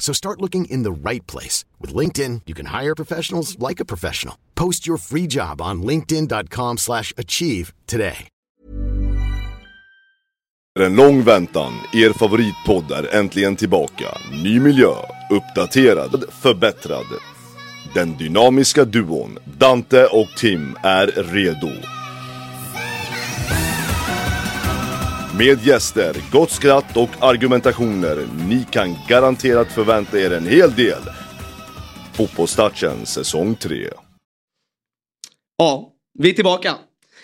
So start looking in the right place. With LinkedIn, you can hire professionals like a professional. Post your free job on linkedin.com slash achieve today. En lång väntan, er favoritpodd är äntligen tillbaka. Ny miljö, uppdaterad, förbättrad. Den dynamiska duon Dante och Tim är redo. Med gäster, gott skratt och argumentationer. Ni kan garanterat förvänta er en hel del. Fotbollstouchen säsong 3. Ja, vi är tillbaka.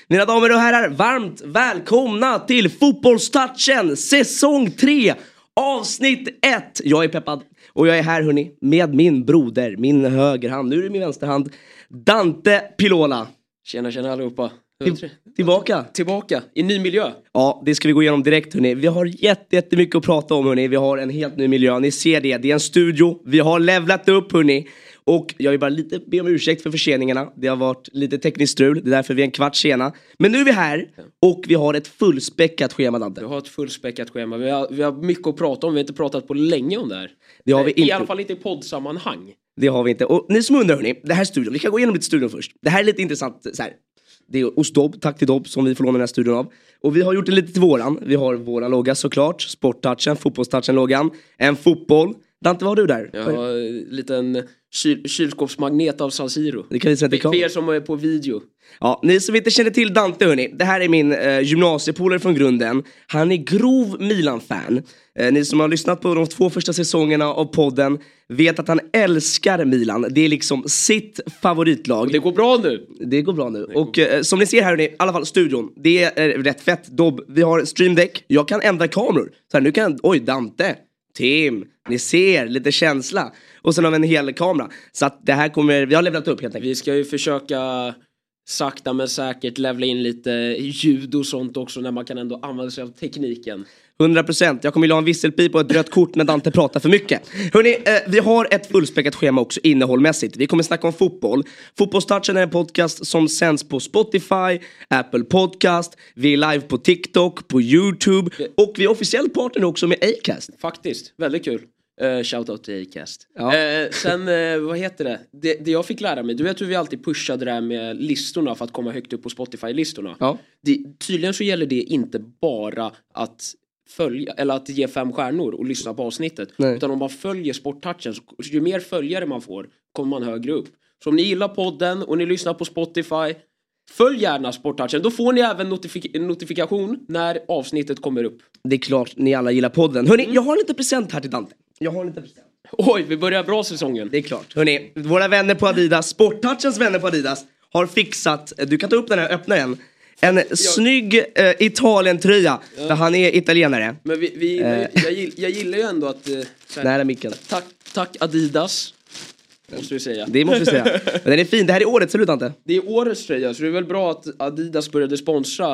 Mina damer och herrar, varmt välkomna till Fotbollstouchen säsong 3 avsnitt 1. Jag är peppad och jag är här hörni med min broder, min högerhand, nu är det min vänsterhand, Dante Pilola. Tjena tjena allihopa. Till, tillbaka. Tillbaka i ny miljö. Ja, det ska vi gå igenom direkt hörni. Vi har jätte, jättemycket att prata om hörni. Vi har en helt ny miljö. Ni ser det, det är en studio. Vi har levlat upp hörni. Och jag vill bara lite be om ursäkt för förseningarna. Det har varit lite tekniskt strul, det är därför vi är en kvart sena. Men nu är vi här och vi har ett fullspäckat schema Dante. Vi har ett fullspäckat schema. Vi har, vi har mycket att prata om. Vi har inte pratat på länge om det här. Det har vi I inte. alla fall inte i poddsammanhang. Det har vi inte. Och ni som undrar hörni, det här är studion. Vi kan gå igenom lite studion först. Det här är lite intressant. Så här. Det är hos Dobb, tack till Dobb som vi får låna den här studion av. Och vi har gjort det lite till våran. Vi har våran logga såklart, sporttouchen, fotbollstouchen-loggan, en fotboll. Dante, vad har du där? Jag har en liten kyl, kylskåpsmagnet av San Siro. Det kan vi sätta i För er som är på video. Ja, ni som inte känner till Dante hörni, det här är min eh, gymnasiepolare från grunden. Han är grov Milan-fan. Eh, ni som har lyssnat på de två första säsongerna av podden vet att han älskar Milan. Det är liksom sitt favoritlag. Det går bra nu. Det går bra nu. Och eh, som ni ser här hörni, i alla fall studion. Det är rätt fett. Dobb, vi har stream deck. Jag kan ändra kameror. Så här, nu kan, oj Dante, Tim, ni ser, lite känsla. Och sen har vi en hel kamera. Så att det här kommer, vi har levlat upp helt enkelt. Vi ska ju försöka sakta men säkert levla in lite ljud och sånt också när man kan ändå använda sig av tekniken. 100% Jag kommer vilja ha en visselpip och ett rött kort när Dante pratar för mycket. Hörni, eh, vi har ett fullspäckat schema också innehållmässigt. Vi kommer snacka om fotboll. Fotbollstouchen är en podcast som sänds på Spotify, Apple Podcast, vi är live på TikTok, på YouTube och vi är officiell partner också med Acast. Faktiskt, väldigt kul. Uh, Shoutout till Acast. Ja. Eh, sen, eh, vad heter det? det? Det jag fick lära mig, du vet hur vi alltid pushade det här med listorna för att komma högt upp på Spotify-listorna. Ja. Det, tydligen så gäller det inte bara att följa, eller att ge fem stjärnor och lyssna på avsnittet. Nej. Utan om man följer sporttouchen, så ju mer följare man får kommer man högre upp. Så om ni gillar podden och ni lyssnar på Spotify, följ gärna sporttouchen. Då får ni även notifik- notifikation när avsnittet kommer upp. Det är klart ni alla gillar podden. Hörni, jag har en liten present här till Dante. Jag har en liten present. Oj, vi börjar bra säsongen. Det är klart. Hörni, våra vänner på Adidas, Sporttouchens vänner på Adidas, har fixat, du kan ta upp den här och öppna den. En snygg eh, Italien-tröja, för han är italienare. Men vi, vi, Eh. jag, gill, jag gillar ju ändå att... eh, Nära micken. tack, tack Adidas. Måste du säga. Det måste vi säga. Men den är fin, det här är årets, eller Dante? Det är årets tröja så det är väl bra att Adidas började sponsra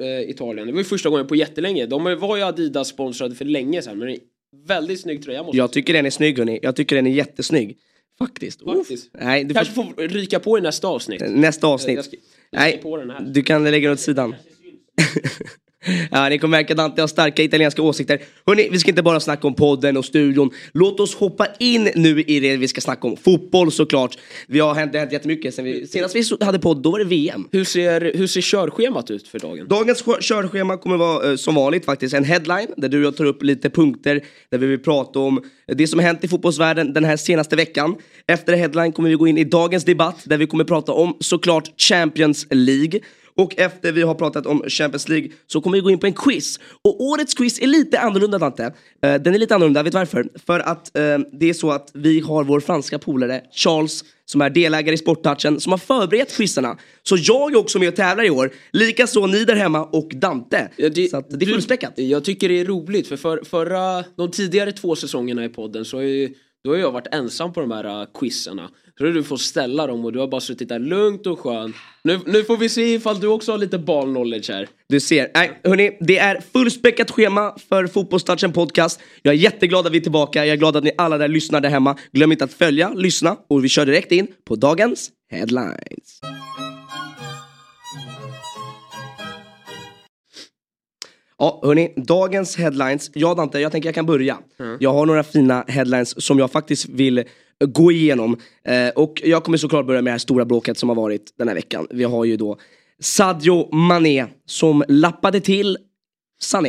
eh, Italien. Det var ju första gången på jättelänge. De var ju Adidas sponsrade för länge sedan men det är en väldigt snygg tröja måste Jag tycker den är snygg hörni, jag tycker den är jättesnygg. Faktiskt. Faktiskt. Nej, du Kanske får... får ryka på i nästa avsnitt. Nästa Jag avsnitt. ska, jag ska Nej, du kan lägga den åt sidan. Ja, ni kommer märka att Dante har starka italienska åsikter. Hörrni, vi ska inte bara snacka om podden och studion. Låt oss hoppa in nu i det vi ska snacka om. Fotboll såklart. Vi har hänt, det har hänt jättemycket. Sen vi, senast vi hade podd, då var det VM. Hur ser, hur ser körschemat ut för dagen? Dagens körschema kommer vara eh, som vanligt faktiskt en headline där du och jag tar upp lite punkter där vi vill prata om det som hänt i fotbollsvärlden den här senaste veckan. Efter headline kommer vi gå in i dagens debatt där vi kommer prata om såklart Champions League. Och efter vi har pratat om Champions League så kommer vi gå in på en quiz. Och årets quiz är lite annorlunda Dante. Eh, den är lite annorlunda, vet du varför? För att eh, det är så att vi har vår franska polare Charles som är delägare i Sporttouchen som har förberett quizarna. Så jag är också med och tävlar i år. Likaså ni där hemma och Dante. Ja, det- så att det är fullspäckat. Jag tycker det är roligt för, för förra, de tidigare två säsongerna i podden så har ju, då har jag varit ensam på de här äh, quizarna. Så du får ställa dem och du har bara suttit där lugnt och skönt. Nu, nu får vi se ifall du också har lite ball knowledge här. Du ser. Nej, hörni, det är fullspäckat schema för Fotbollstouchen podcast. Jag är jätteglad att vi är tillbaka. Jag är glad att ni alla där lyssnar där hemma. Glöm inte att följa, lyssna och vi kör direkt in på dagens headlines. Ja, hörni, dagens headlines. Ja, Dante, jag tänker jag kan börja. Jag har några fina headlines som jag faktiskt vill eh, gå igenom. Eh, och jag kommer såklart börja med det här stora bråket som har varit den här veckan. Vi har ju då Sadio Mané som lappade till Sané.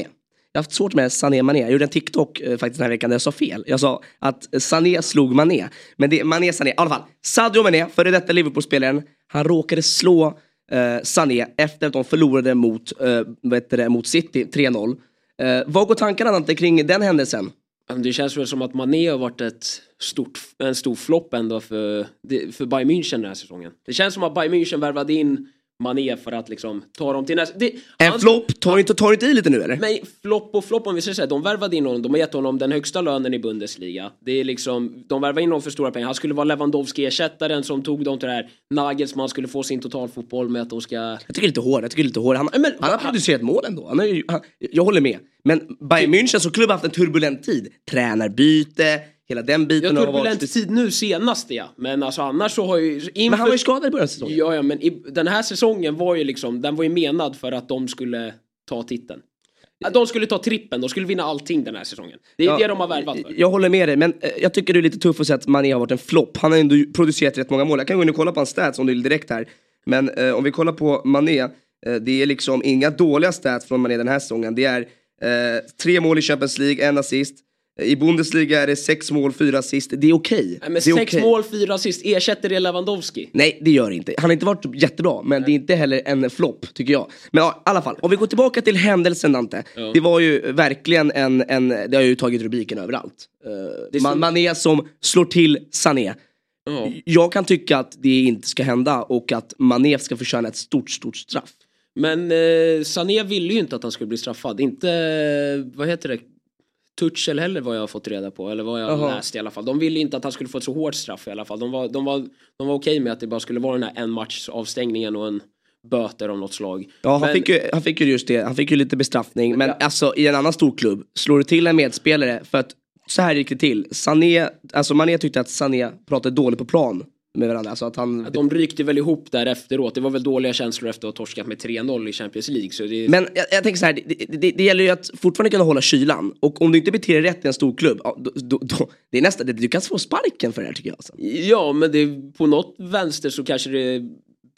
Jag har haft svårt med Sané Mané. Jag gjorde en TikTok eh, faktiskt den här veckan där jag sa fel. Jag sa att Sané slog Mané. Men det är Mané Sané. I alla fall. Sadio Mané, före detta Liverpool-spelaren. Han råkade slå eh, Sané efter att de förlorade mot, eh, vet det, mot City 3-0. Eh, vad går tankarna Dante kring den händelsen? Det känns väl som att Mané har varit ett stort, en stor flopp ändå för, för Bayern München den här säsongen. Det känns som att Bayern München värvade in Mané för att liksom ta dem till nästa... Det, En han- flopp? Tar inte, tar inte i lite nu eller? Men flopp och flopp om vi säger så här, de värvade in honom, de har gett honom den högsta lönen i Bundesliga. Det är liksom, de värvade in honom för stora pengar. Han skulle vara Lewandowski-ersättaren som tog dem till det här. Nagelsmann skulle få sin totalfotboll med att de ska... Jag tycker det är lite hårt, jag tycker det är lite hårt. Han, Men- han har producerat mål ändå. Han är han, jag håller med. Men Bayern München som klubb har haft en turbulent tid. Tränarbyte, hela den Jag biten varit... turbulent tid nu senast ja. Men alltså annars så har ju... Inför... Men han var ju skadad i början av säsongen. Ja, ja, men i, den här säsongen var ju liksom, den var ju menad för att de skulle ta titeln. De skulle ta trippen, de skulle vinna allting den här säsongen. Det är Ja, det de har värvat för. Jag håller med dig, men eh, jag tycker du är lite tuff att säga att Mané har varit en flopp. Han har ändå producerat rätt många mål. Jag kan gå in och kolla på hans stats om du vill direkt här. Men eh, om vi kollar på Mané, eh, det är liksom inga dåliga stats från Mané den här säsongen. Det är eh, tre mål i Champions League, en assist. I Bundesliga är det sex mål, fyra assist. Det är okej. Nej, men Det är sex okej. mål, fyra assist, ersätter det Lewandowski? Nej, det gör det inte. Han har inte varit jättebra, men det är inte heller en flopp, tycker jag. Men ja, i alla fall, om vi går tillbaka till händelsen Dante. Det var ju verkligen en, en det har ju tagit rubriken överallt. Uh, är man, Mané som slår till Sané. Ja. Jag kan tycka att det inte ska hända och att Mané ska förtjäna ett stort, stort straff. Men eh, Sané ville ju inte att han skulle bli straffad. Inte, vad heter det, Tuchel heller vad jag har fått reda på. Eller vad jag Jaha. läst i alla fall. De ville inte att han skulle få ett så hårt straff i alla fall. De var, de var, de var okej med att det bara skulle vara den här en match avstängningen och en böter av något slag. Ja, han, Men- fick ju, han fick ju just det. Han fick ju lite bestraffning. Men alltså i en annan stor klubb, slår du till en medspelare för att så här gick det till. Sané, alltså Mané tyckte att Sané pratade dåligt på plan med varandra. Alltså att han, De rykte väl ihop där efteråt. Det var väl dåliga känslor efter att ha torskat med 3-0 i Champions League. Så det, Men jag, jag tänker så här, det, det, det gäller ju att fortfarande kunna hålla kylan. Och om du inte beter dig rätt i en stor klubb, ja, då, då, då, det är nästan, det, du kan få sparken för det här tycker jag. Alltså. Ja, men det, på något vänster så kanske det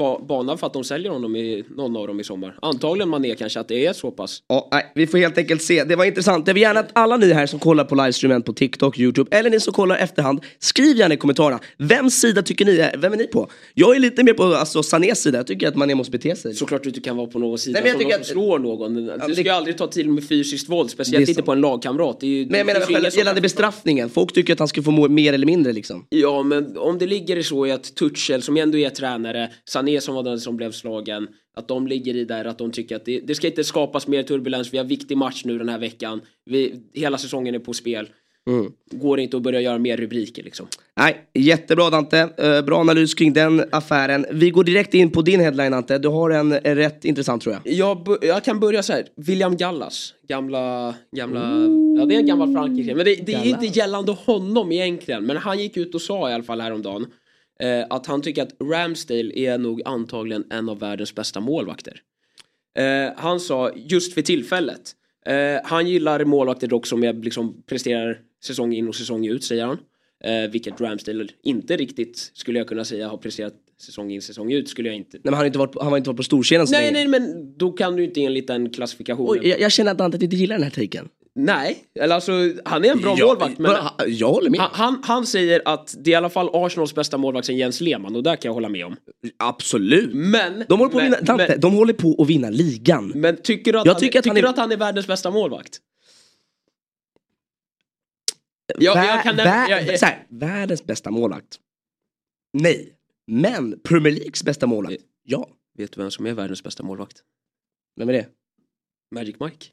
ba, banar för att de säljer honom i någon av dem i sommar. Antagligen Mané kanske att det är så pass. Ja, nej, vi får helt enkelt se. Det var intressant. Jag vill gärna att alla ni här som kollar på livestreamen på TikTok, YouTube eller ni som kollar efterhand, skriv gärna i kommentarerna. Vems sida tycker ni är? Vem är ni på? Jag är lite mer på alltså, Sanés sida. Jag tycker att man måste bete sig. Såklart du inte kan vara på någon sida Nej, men jag som som slår någon. Du ska det- ju aldrig ta till med fysiskt våld, speciellt inte på en lagkamrat. Det är ju, Men jag menar som- gällande bestraffningen. Folk tycker att han ska få mer eller mindre liksom. Ja, men om det ligger så i att Tuchel, som ändå är tränare, Sané som var den som blev slagen, att de ligger i där att de tycker att det, det ska inte skapas mer turbulens, vi har viktig match nu den här veckan, vi, hela säsongen är på spel. Mm. Går inte att börja göra mer rubriker liksom. Nej, jättebra Dante. Eh, bra analys kring den affären. Vi går direkt in på din headline Dante. Du har en rätt intressant tror jag. Jag, jag kan börja så här. William Gallas, gamla, gamla, ja det är en gammal Frankrike, men det, det är inte gällande honom egentligen, men han gick ut och sa i alla fall häromdagen eh, att han tycker att Ramsdale är nog antagligen en av världens bästa målvakter. Eh, han sa just för tillfället, eh, han gillar målvakter dock som är, liksom, presterar säsong in och säsong ut säger han. Eh, vilket Ramsdale inte riktigt skulle jag kunna säga har presterat säsong in säsong ut skulle jag inte Nej, men han, har inte varit, han har inte varit på storscenen så Nej, länge. nej, men då kan du inte enligt den klassifikationen. Oj, jag, jag känner att Dante inte gillar den här taken. Nej, eller alltså han är en bra Ja, målvakt. Men Jag håller med. han, han, säger att det är i alla fall Arsenals bästa målvakt sen Jens Lehmann och där kan jag hålla med om. Absolut. Men, De håller på men, vinna, Dante, men, de håller på att vinna ligan. men tycker du att, Jag han, tycker att tycker han är- att han är världens bästa målvakt? Ja, Vär- jag kan- vär- jag- jag- så här, världens bästa målvakt? Nej. Men Premier Leagues bästa målvakt? Ja. Vet du vem som är världens bästa målvakt? Vem är det? Magic Mike.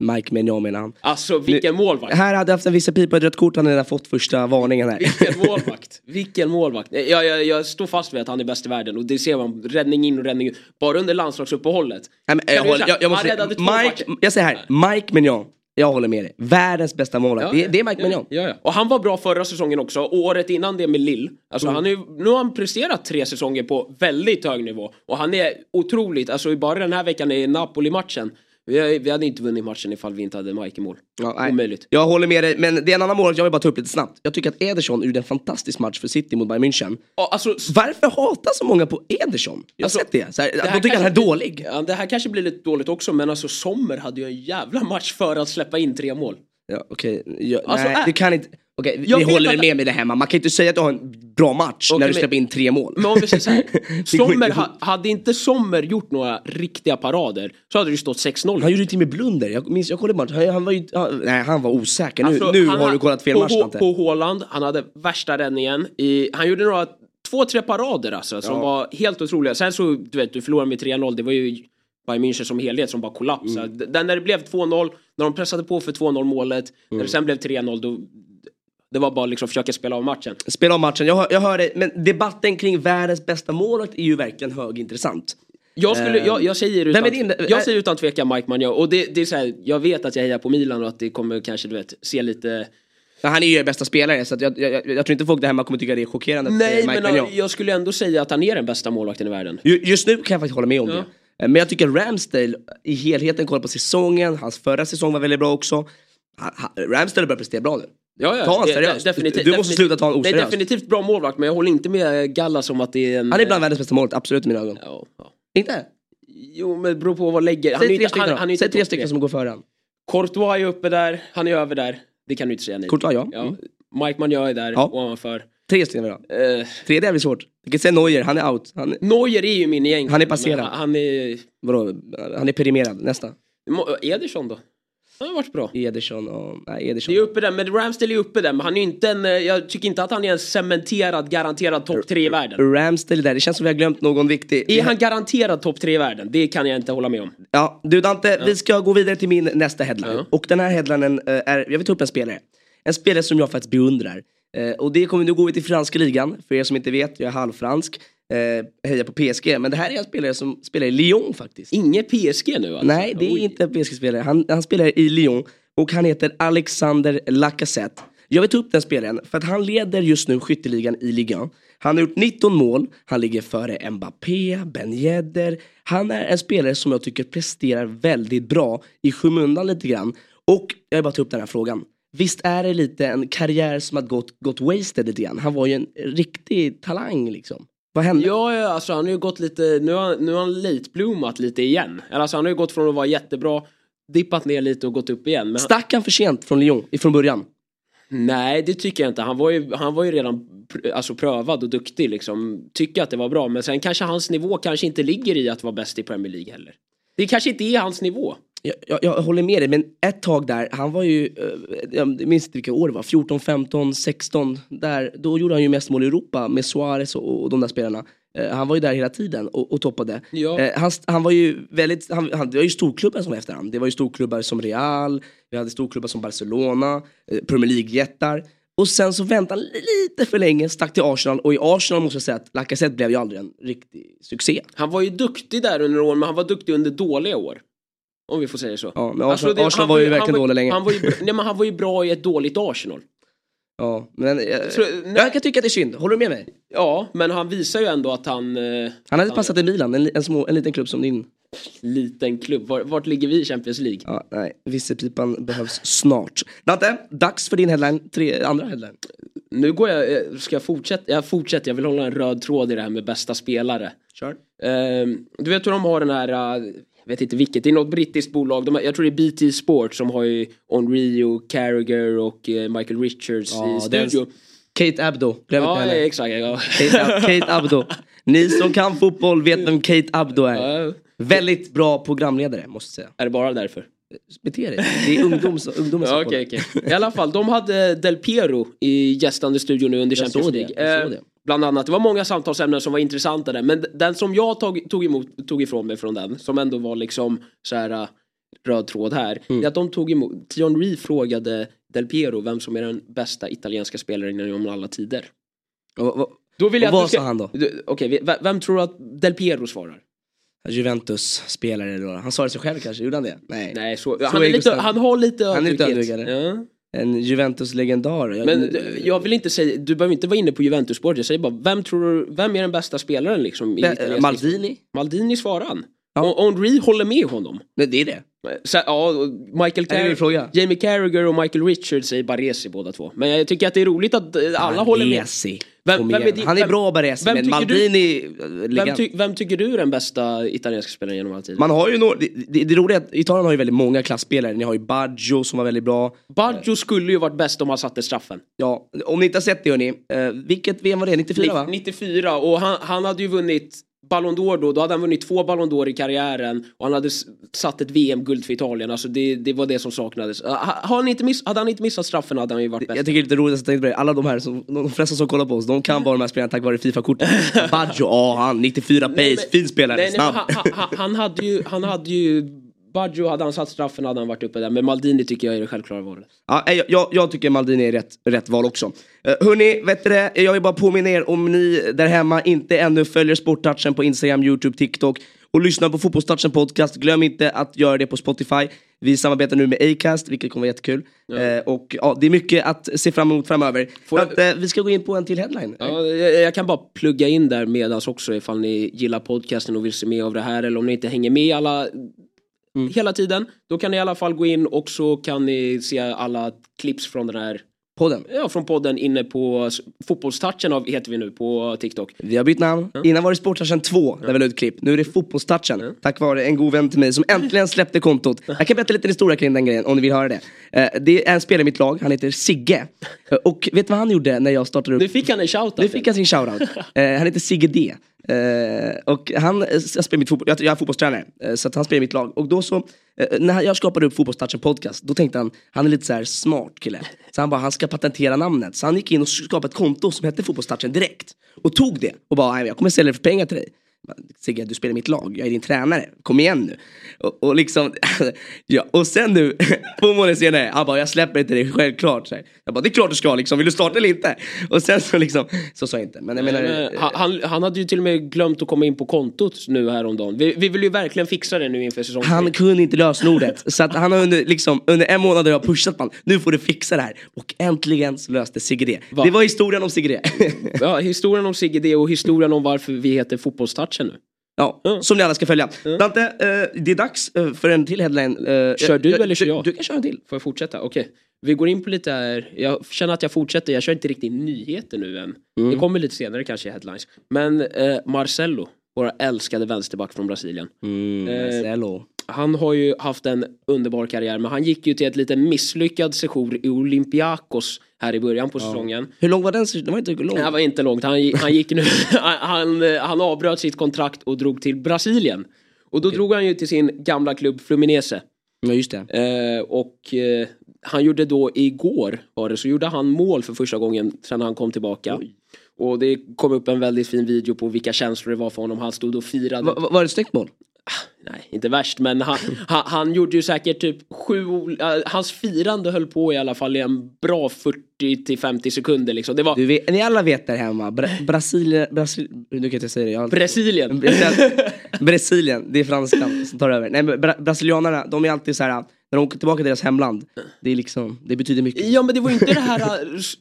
Mike Mignon menar han. Alltså vilken målvakt! Här hade haft en vissa pipa ett rött kort, han hade redan fått första varningen här. Vilken målvakt! Vilken målvakt! Jag, jag, jag står fast vid att han är bäst i världen och det ser man räddning in och räddning ut. Bara under landslagsuppehållet. Nej, men, jag, håller, jag, jag måste han Mike, matcher. jag säger här, Mike Mignon. Jag håller med dig. Världens bästa målvakt. det, det är Mike ja, Mignon. Ja, ja. Och han var bra förra säsongen också, och året innan det med Lill. Alltså han är, nu har han presterat tre säsonger på väldigt hög nivå. Och han är otroligt, alltså bara den här veckan i Napoli-matchen. Vi, vi hade inte vunnit matchen ifall vi inte hade Mike i mål. Ja, nej. Omöjligt. Jag håller med dig, men det är en annan målvakt jag vill bara ta upp lite snabbt. Jag tycker att Ederson gjorde en fantastisk match för City mot Bayern München. Ja, Alltså, Varför hatar så många på Ederson? Jag har Alltså, sett det. Så här, det här de tycker han är dålig. Ja, det här kanske blir lite dåligt också, men alltså Sommer hade ju en jävla match för att släppa in tre mål. Ja, okej. Jag- Alltså, nej, äh- du kan inte... Okej, vi Jag vet håller att- med mig det hemma. Man kan inte säga att du har en bra match Okej, när du släpper in tre mål. Men om vi säger så här, Sommer, ha, hade inte Sommer gjort några riktiga parader så hade det ju stått 6-0. Han gjorde ju till och med blunder. Jag minns, jag kollade matchen. Han, han var ju... Han, nej, han var osäker. Nu, Alltså, nu har ha- du kollat fel på, match, Hå- Ante. På Haaland, han hade värsta räddningen. I, han gjorde några, två, tre parader alltså, som var helt otroliga. Sen så, du vet, du förlorade med 3-0, det var ju Bayern München som helhet som bara kollapsade. Mm. Den när det blev 2-0, när de pressade på för 2-0 målet, när Mm. det sen blev 3-0, då det var bara liksom försöka spela av matchen. Spela om matchen. Jag, hör- jag hör det. Men debatten kring världens bästa målvakt är ju verkligen högintressant. Jag, skulle, jag, jag, säger utan, Vem är din- jag säger utan tvekan Mike Magnon och det, det är så här, jag vet att jag hejar på Milan och att det kommer kanske du vet se lite Han är ju er bästa spelare så att jag, jag, jag, tror inte folk där hemma kommer tycka det är chockerande. Nej Mike men Magnon. jag skulle ändå säga att han är den bästa målvakten i världen. Ju- Just nu kan jag faktiskt hålla med om Ja. det. Eh, Men jag tycker Ramsdale i helheten, kolla på säsongen, hans förra säsong var väldigt bra också. Ramsdale börjar prestera bra nu. Ja, ja, Ta honom seriöst. Du måste definitivt- sluta ta honom Det är oseriöst. definitivt bra målvakt men jag håller inte med Gallas om att det är en... Han är bland världens bästa målvakt, absolut i mina ögon. Ja, ja. Inte? Jo men det beror på vad lägger. Han Säg tre han, stycken han inte Säg tre stycken som går före han. Courtois är uppe där, han är över där. Det kan du inte säga nej. Courtois ja. Ja. Mm. Mike Magnon är där, Ja. ovanför. Tre stycken vill jag. Eh, Tredje blir svårt. Jag kan säga Neuer, han är out. Han, Neuer är ju min egentligen. Han är passerad. Han, han är... vadå? han är perimerad, nästa. Ederson då? Han har varit bra. Ederson och... Nej, Ederson. Det är uppe där, men Ramsdale är uppe där. Men han är inte en... eh, Jag tycker inte att han är en cementerad, garanterad topp tre i världen. Ramsdale där, det känns som vi har glömt någon viktig. Är han garanterad topp tre i världen? Det kan jag inte hålla med om. Ja, du Dante, vi ska gå vidare till min nästa headline. Ja. Och den här headlinen eh, är, jag vill ta upp en spelare. En spelare som jag faktiskt beundrar. Eh, och det kommer, nu går vi till franska ligan, för er som inte vet, jag är halvfransk. Eh, hejar på PSG, men det här är en spelare som spelar i Lyon faktiskt. Inget PSG nu alltså? Nej, det är Oj. inte en PSG-spelare. Han, han spelar i Lyon och han heter Alexander Lacazette. Jag vill ta upp den spelaren för att han leder just nu skytteligan i ligan. Han har gjort 19 mål, han ligger före Mbappé, Ben Yedder. Han är en spelare som jag tycker presterar väldigt bra i skymundan lite grann. Och jag vill bara ta upp den här frågan. Visst är det lite en karriär som har gått, gått wasted lite grann? Han var ju en riktig talang liksom. Vad hände? Ja, ja, alltså han har ju gått lite, nu har, nu har han late bloomat lite igen. Alltså han har ju gått från att vara jättebra, dippat ner lite och gått upp igen. Men Stack han för sent från Lyon ifrån början? nej, det tycker jag inte. Han var ju, han var ju redan alltså, prövad och duktig liksom. Tycker att det var bra, men sen kanske hans nivå kanske inte ligger i att vara bäst i Premier League heller. Det kanske inte är hans nivå. Jag, jag, håller med dig, men ett tag där, han var ju, eh, jag minns inte vilka år det var, 14, 15, 16, där, då gjorde han ju mest mål i Europa med Suarez och, och de där spelarna. Eh, han var ju där hela tiden och, och toppade. Ja. Eh, han, han var ju väldigt, han, han, det var ju storklubbar som var efter han. Det var ju storklubbar som Real, vi hade storklubbar som Barcelona, eh, Premier League-jättar. Och sen så väntade han lite för länge, stack till Arsenal och i Arsenal måste jag säga att Lacazette blev ju aldrig en riktig succé. Han var ju duktig där under åren, men han var duktig under dåliga år. Om vi får säga så. Ja, men Arsenal, det- Arsenal han var ju han verkligen dålig länge. Han var ju, nej, men han var ju bra i ett dåligt Arsenal. Ja, men eh, Så, nej, jag kan tycka att det är synd, håller du med mig? ja, men han visar ju ändå att han... Eh, Han hade passat i Milan, en, en, små, en liten klubb som din. liten klubb. Var, vart ligger vi i Champions League? Ja, nej, visselpipan behövs snart. Dante, dags för din headline, tre, andra headline. Nu går jag, eh, ska jag fortsätta? Jag fortsätter, jag vill hålla en röd tråd i det här med bästa spelare. Kör. Ehm, du vet hur de har den här, uh, jag vet inte vilket, det är något brittiskt bolag. De, jag tror det är BT Sport som har ju Henry och Carragher och eh, Michael Richards Ja, i studio. Kate Abdo, glöm inte Ja, henne. exakt. Ja. Kate, Kate Abdo. Ni som kan fotboll vet vem Kate Abdo är. Ja, Väldigt bra programledare måste jag säga. är det bara därför? Bete dig. Det är ungdoms, ungdomens Ja, fotboll. okej, okej. I alla fall, de hade Del Piero i gästande studio nu under Jag Champions League. jag såg det. Bland annat, det var många samtalsämnen som var intressanta där. Men den som jag tog, tog, emot, tog ifrån mig från den, som ändå var liksom så här äh, röd tråd här. Mm. Är att de tog emot, Thierry frågade Del Piero vem som är den bästa italienska spelaren genom alla tider. Och, och, Då vill jag vad ska- sa han då? Okej, vi- vem, tror du att Del Piero svarar? Juventus-spelare då. Han det sig själv kanske, gjorde han det? Nej. Nej, så, Så han, är lite, han har lite Han är lite ödmjukhet. ödmjuk, eller? Ja. En Juventus-legendar. Men jag vill inte säga, du behöver inte vara inne på Juventus-spåret, jag säger bara, vem tror du, vem är den bästa spelaren liksom? i Be- Maldini? Maldini svarar han. Ja. Och Henry håller med honom. Nej, det är det. Så, ja, Michael? Carragher, Jamie Carragher och Michael Richards säger Baresi båda två. Men jag tycker att det är roligt att eh, alla håller med. Vem- vem är din- Han är bra Baresi, men du- Maldini... eh, Vem, ty, vem tycker du är den bästa italienska spelaren genom alla tider? Man har ju några, det, det, det roliga är att Italien har ju väldigt många klassspelare. Ni har ju Baggio som var väldigt bra. Baggio skulle ju varit bäst om han satte straffen. Ja, om ni inte har sett det hörni. Eh, vilket VM var det? 94 va? 94 och han, han hade ju vunnit Ballon d'Or då, då hade han vunnit två Ballon d'Or i karriären och han hade satt ett VM-guld för Italien, alltså det, det var det som saknades. Ha- Har han inte miss, hade han inte missat straffen hade han ju varit bäst. Jag tycker det är lite roligt att tänkte på det. Alla de här, som, de flesta som kollar på oss, de kan bara de här spelarna tack vare Fifa-kortet. Baggio, ja han, 94 pace, fin spelare, nej, nej, snabb. han, han, han hade ju, han hade ju Baggio, hade han satt straffen hade han varit uppe där. Men Maldini tycker jag är det självklara valet. Ja, jag, jag, jag tycker Maldini är rätt, rätt val också. Uh, hörni, vet du det? Jag vill bara påminna er om ni där hemma inte ännu följer Sporttouchen på Instagram, YouTube, TikTok och lyssnar på Fotbollstouchen podcast. Glöm inte att göra det på Spotify. Vi samarbetar nu med Acast, vilket kommer vara jättekul. Eh, och ja, det är mycket att se fram emot framöver. Får jag- att, eh, vi ska gå in på en till headline. Ja, jag, jag kan bara plugga in där medans också ifall ni gillar podcasten och vill se mer av det här eller om ni inte hänger med alla hela tiden. Då kan ni i alla fall gå in och så kan ni se alla clips från den här Podden. Ja, från podden inne på Fotbollstouchen av- heter vi nu på TikTok. Vi har bytt namn. Innan var det Sporttouchen 2 där vi la ut klipp. Nu är det Fotbollstouchen. Tack vare en god vän till mig som äntligen släppte kontot. Jag kan berätta lite historia kring den grejen om ni vill höra det. Eh, Det är en spelare i mitt lag, han heter Sigge. Och vet du vad han gjorde när jag startade upp? Nu fick han en shoutout. Nu fick han sin shoutout. Eh, han heter Sigge D. Eh, och han eh, jag spelar mitt fotboll, jag, jag är fotbollstränare, eh, så att han spelar i mitt lag. Och då så, när jag skapade upp Fotbollstouchen podcast, då tänkte han, han är lite så här smart kille. Så han bara, han ska patentera namnet. Så han gick in och skapade ett konto som hette Fotbollstouchen direkt. Och tog det och bara, jag kommer sälja det för pengar till dig. Sigge, du spelar mitt lag, jag är din tränare, kom igen nu. Och, och liksom, ja, och sen nu, två månader senare, han bara, jag släpper inte dig självklart. Så här. Jag bara, det är klart du ska liksom, vill du starta eller inte? Och sen så liksom, så sa jag inte. Men jag menar, Men, han, han, han hade ju till och med glömt att komma in på kontot nu häromdagen. Vi, vi vill ju verkligen fixa det nu inför säsong Han kunde inte lösenordet. Så att han har under, liksom, under en månad har jag pushat man. Nu får du fixa det här. Och äntligen så löste Sigge det. Va? Det var historien om Sigge det. Ja, historien om Sigge D och historien om varför vi heter Fotbollstouchen nu. Ja, Mm. som ni alla ska följa. Dante, eh, det är dags eh, för en till headline. Eh, Kör du eller kör du, jag? Du kan köra en till. Får jag fortsätta? Okej. Vi går in på lite här. Jag känner att jag fortsätter. Jag kör inte riktigt nyheter nu än. Mm. Det kommer lite senare kanske i headlines. Men eh, Marcelo, våra älskade vänsterback från Brasilien. Mm, Eh, Marcelo. Han har ju haft en underbar karriär men han gick ju till ett lite misslyckad sejour i Olympiakos här i början på säsongen. Hur lång var den? Den var inte lång. Här var inte långt. Han, han gick nu, han, han, avbröt sitt kontrakt och drog till Brasilien. Och då drog han ju till sin gamla klubb Fluminense. Ja, just det. Eh, och eh, han gjorde då igår var det, så gjorde han mål för första gången sedan han kom tillbaka. Och det kom upp en väldigt fin video på vilka känslor det var för honom. Han stod och firade. Va, va, var det ett snyggt mål? Nej, inte värst men han, han, han gjorde ju säkert typ sju, äh, hans firande höll på i alla fall i en bra 40 till 50 sekunder liksom. Det var Du vet, ni alla vet där hemma. Bra, Brasilien, Brasil, nu kan jag inte säga det. Jag Brasilien. Brasilien, det är franskan som tar över. Nej bra, brasilianerna, de är alltid så här. när de åker tillbaka till deras hemland, det är liksom, det betyder mycket. Ja men det var ju inte det här s-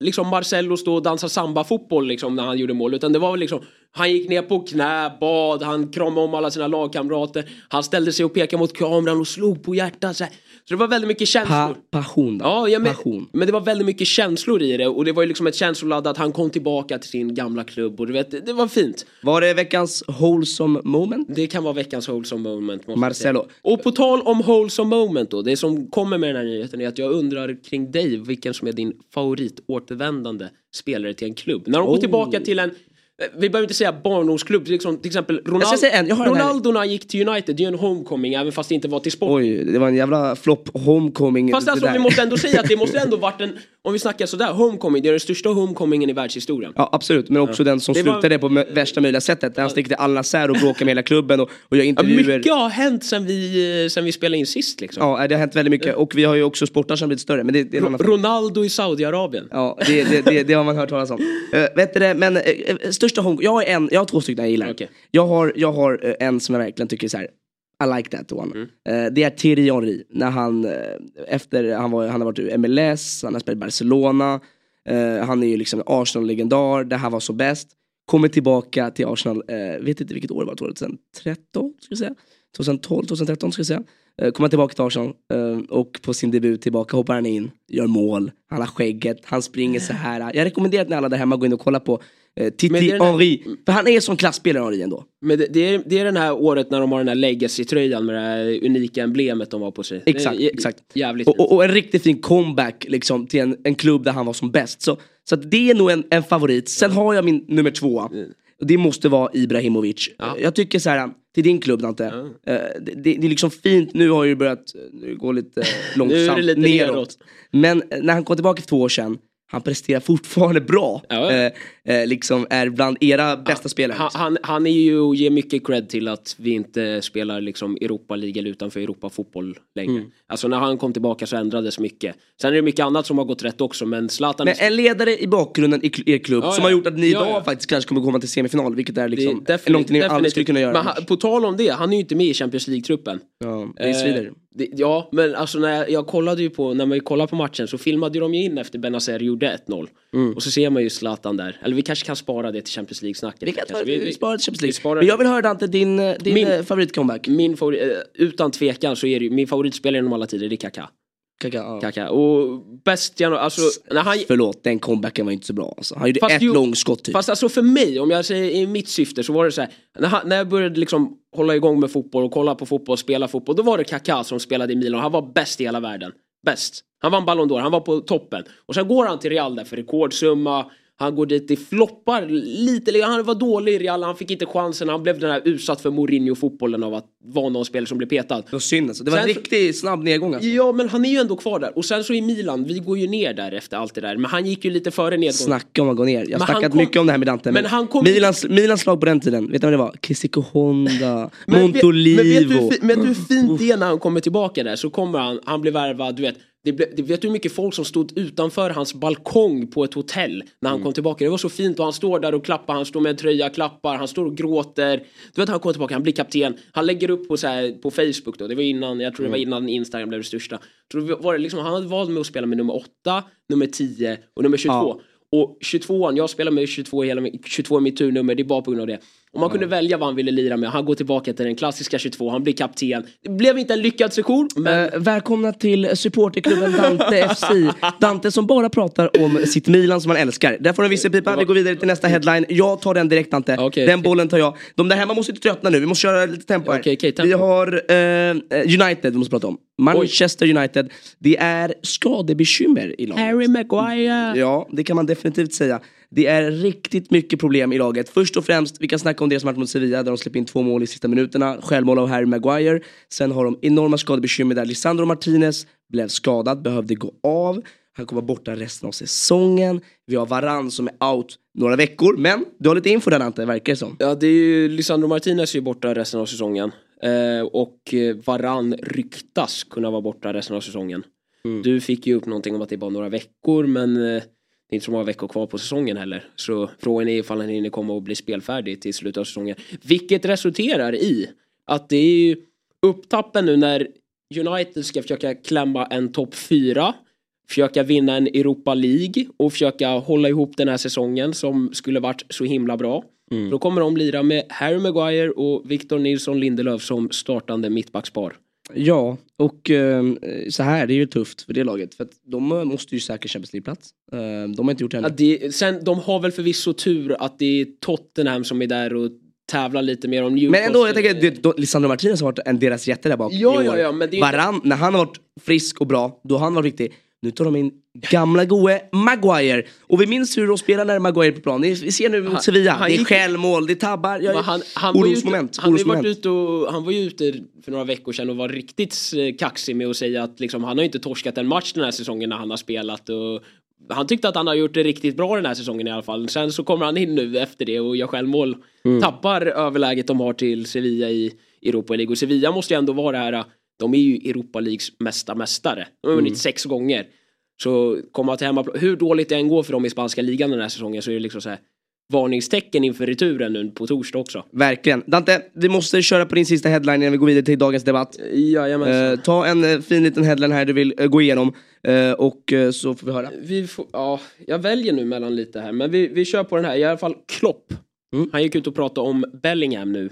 liksom Marcello stå och dansa samba-fotboll liksom när han gjorde mål utan det var väl liksom Han gick ner på knä, bad, han kramade om alla sina lagkamrater. Han ställde sig och pekade mot kameran och slog på hjärtat. Så, här så det var väldigt mycket känslor. Pa passion. Ja, ja men, passion. men det var väldigt mycket känslor i det och det var ju liksom ett känsloladdat, han kom tillbaka till sin gamla klubb och du vet, det, var fint. Var det veckans wholesome moment? Det kan vara veckans wholesome moment. Marcelo. Och på tal om wholesome moment då, det som kommer med den här nyheten är att jag undrar kring dig vilken som är din favoritåtervändande spelare till en klubb. När de går Oh. tillbaka till en vi behöver inte säga barndomsklubb, liksom, till exempel säga en. Ronaldo gick till United, det är ju en homecoming även fast det inte var till sport. Oj, det var en jävla flopp homecoming. Fast alltså vi måste ändå säga att det måste ändå varit en, om vi snackar sådär, homecoming, det är den största homecomingen i världshistorien. Ja absolut, men också den som Det var- slutade på mö- värsta möjliga sättet. Där han sticker till Al Nassr och bråkar med hela klubben och, och gör Ja, intervjuer. mycket har hänt sen vi, eh, sen vi spelade in sist liksom. Ja, det har hänt väldigt mycket. Och vi har ju också sportar som blivit större. Men det, det. Ronaldo i Saudiarabien. Ja, det, det, det, det har man hört talas om. Uh, vet du det, men uh, största home... Jag har en, jag har två stycken jag gillar. Okej. Jag har, jag har eh, en som jag verkligen tycker så här. I like that one. Mm. Eh, det är Thierry Henry. När han, eh, efter, han, var, han har varit i MLS, han har spelat i Barcelona. eh, han är ju liksom Arsenal-legendar, det här var så bäst. Kommer tillbaka till Arsenal, uh, vet inte vilket år det var, 2013 ska jag säga. 2012, 2013 ska jag säga. Uh, kommer tillbaka till Arsenal och på sin debut tillbaka hoppar han in, gör mål, han har skägget, han springer så här. Jag rekommenderar att ni alla där hemma går in och kollar på uh, Titi det är den här- Henry. För han är som klassspelare Henry ändå. Men det, det, är, det är den här året när de har den här legacy-tröjan med det här unika emblemet de har på sig. Exakt, det är, exakt. Jävligt Och, och, en riktigt fin comeback liksom, till en, en klubb där han var som bäst. Så, så det är nog en, en favorit. Sen har jag min nummer två. Och det måste vara Ibrahimovic. Ja. Jag tycker så här, till din klubb Dante. eh, det, det, det är liksom fint, nu har ju börjat nu går lite eh, långsamt lite neråt. neråt. Men eh, när han kom tillbaka för två år sedan, han presterar fortfarande bra. Ja. Eh, eh, liksom är bland era bästa spelare. Han, han, han är ju ger mycket cred till att vi inte spelar liksom Europa League eller utanför Europa fotboll längre. Mm. Alltså när han kom tillbaka så ändrades mycket. Sen är det mycket annat som har gått rätt också men Zlatan Men en ledare i bakgrunden i er klubb Ja, som ja. har gjort att ni Ja, idag ja. faktiskt kanske kommer komma till semifinal, vilket är det är liksom definitivt- någonting ni aldrig skulle kunna göra. Men han, på tal om det, han är ju inte med i Champions League-truppen. Ja, det Eh, svider. Det, ja, men alltså när jag, jag kollade ju på, när man kollade på matchen så filmade de ju in efter Benazer gjorde 1-0. Mm. Och så ser man ju Zlatan där. Eller vi kanske kan spara det till Champions League-snacket. Vi kan ta vi, vi sparar till Champions League. sparar- Men jag vill höra Dante, din, eh, din Min- Min... favoritcomeback. Min favorit, eh, utan tvekan så är det ju, min favoritspelare genom alla tider, det är Kaká. Kaka, ja. Kaká. Och bäst, genom- alltså, när han, Förlåt, den comebacken var inte så bra. Alltså. Han gjorde Fast ett ju- långskott typ. Fast alltså för mig, om jag säger i mitt syfte så var det så här, när, han, när jag började liksom hålla igång med fotboll och kolla på fotboll och spela fotboll, då var det Kaká som spelade i Milan. Han var bäst i hela världen. Bäst. Han vann Ballon d'Or, han var på toppen. Och sen går han till Real där för rekordsumma. Han går dit, det floppar lite, han var dålig i Real, han fick inte chansen, han blev den här utsatt för Mourinho-fotbollen av att vara någon spelare som blev petad. Det var synd alltså. Det var en Sen så- riktigt snabb nedgång alltså. Ja, men han är ju ändå kvar där. Och sen så i Milan, vi går ju ner där efter allt det där. Men han gick ju lite före nedgången. Snacka om att gå ner. Jag har snackat kom- mycket om det här med Dante. Men, Men han kom- Milans, Milans lag på den tiden, vet du vad det var? Kissiko Honda, Men Montolivo. Men vet du, men vet du hur fint det är när han kommer tillbaka där? Så kommer han, han blir värvad, du vet. Det ble, det, vet du hur mycket folk som stod utanför hans balkong på ett hotell när han kom tillbaka? Det var så fint och han står där och klappar, han står med en tröja, klappar, han står och gråter. Du vet han kommer tillbaka, han blir kapten. Han lägger upp på, så här, på Facebook då, det var innan, jag tror det var innan Instagram blev det största. Då var det liksom, han hade valt med att spela med nummer 8, nummer 10 och nummer 22. Ja. Och 22an, jag spelar med 22 i hela, min- 22 är mitt turnummer, det är bara på grund av det. Om man kunde välja vad han ville lira med, han går tillbaka till den klassiska 22, han blir kapten. Det blev inte en lyckad session, men Eh, välkomna till supporterklubben Dante FC. Dante som bara pratar om sitt Milan som han älskar. Där får du en visselpipa, vi går vidare till nästa headline. Jag tar den direkt Dante. Okej, den bollen tar jag. De där hemma måste inte tröttna nu, vi måste köra lite tempo här. Okej, okej, tempo. Vi har eh, United vi måste prata om. Manchester United. Det är skadebekymmer i laget. Harry Maguire. Ja, det kan man definitivt säga. Det är riktigt mycket problem i laget. Först och främst, vi kan snacka om som varit mot Sevilla där de släpper in två mål i sista minuterna. Självmål av Harry Maguire. Sen har de enorma skadebekymmer där Lisandro Martinez blev skadad, behövde gå av. Han kommer vara borta resten av säsongen. Vi har Varann som är out några veckor. Men du har lite info där Ante, verkar det som. Ja, det är ju Lisandro Martinez är ju borta resten av säsongen. Eh, och eh, Varann ryktas kunna vara borta resten av säsongen. Du fick ju upp någonting om att det är bara några veckor, men eh, det är inte så många veckor kvar på säsongen heller. Så frågan är ifall han hinner komma och bli spelfärdig till slutet av säsongen. Vilket resulterar i att det är ju upptappen nu när United ska försöka klämma en topp 4 försöka vinna en Europa League och försöka hålla ihop den här säsongen som skulle varit så himla bra. Mm. Då kommer de lira med Harry Maguire och Victor Nilsson Lindelöf som startande mittbackspar. Ja, och eh, så här, det är ju tufft för det laget. För de måste ju säkra Champions League-plats. Eh, de har inte gjort det ännu. Ja, det, sen, de har väl förvisso tur att det är Tottenham som är där och tävlar lite mer om Newcastle. Men ändå, jag tänker att Lisandro Martinez har varit en deras jätte där bak ja, i år. Ja, ja, men det är Varann, när han har varit frisk och bra, då har han varit viktig. Nu tar de in gamla goe Maguire. Och vi minns hur de spelar när Maguire på plan. Vi ser nu mot Sevilla, han, det är självmål, det är tabbar. Jag, han, han, orosmoment. Han, han, varit ute och, han var ju ute för några veckor sedan och var riktigt kaxig med att säga att liksom, han har inte torskat en match den här säsongen när han har spelat. Och han tyckte att han har gjort det riktigt bra den här säsongen i alla fall. Sen så kommer han in nu efter det och gör självmål. Mm. Tappar överläget de har till Sevilla i Europa League. Och Sevilla måste ju ändå vara det här de är ju Europa Leagues mesta mästare. De har vunnit mm. sex gånger. Så komma till hemmaplan, hur dåligt det än går för dem i spanska ligan den här säsongen så är det liksom så här varningstecken inför returen nu på torsdag också. Verkligen. Dante, vi måste köra på din sista headline innan vi går vidare till dagens debatt. Jajamensan. Uh, ta en uh, fin liten headline här du vill uh, gå igenom. och så får vi höra. Vi får, ja, jag väljer nu mellan lite här, men vi, vi kör på den här. I alla fall Klopp. Mm. Han gick ut och pratade om Bellingham nu.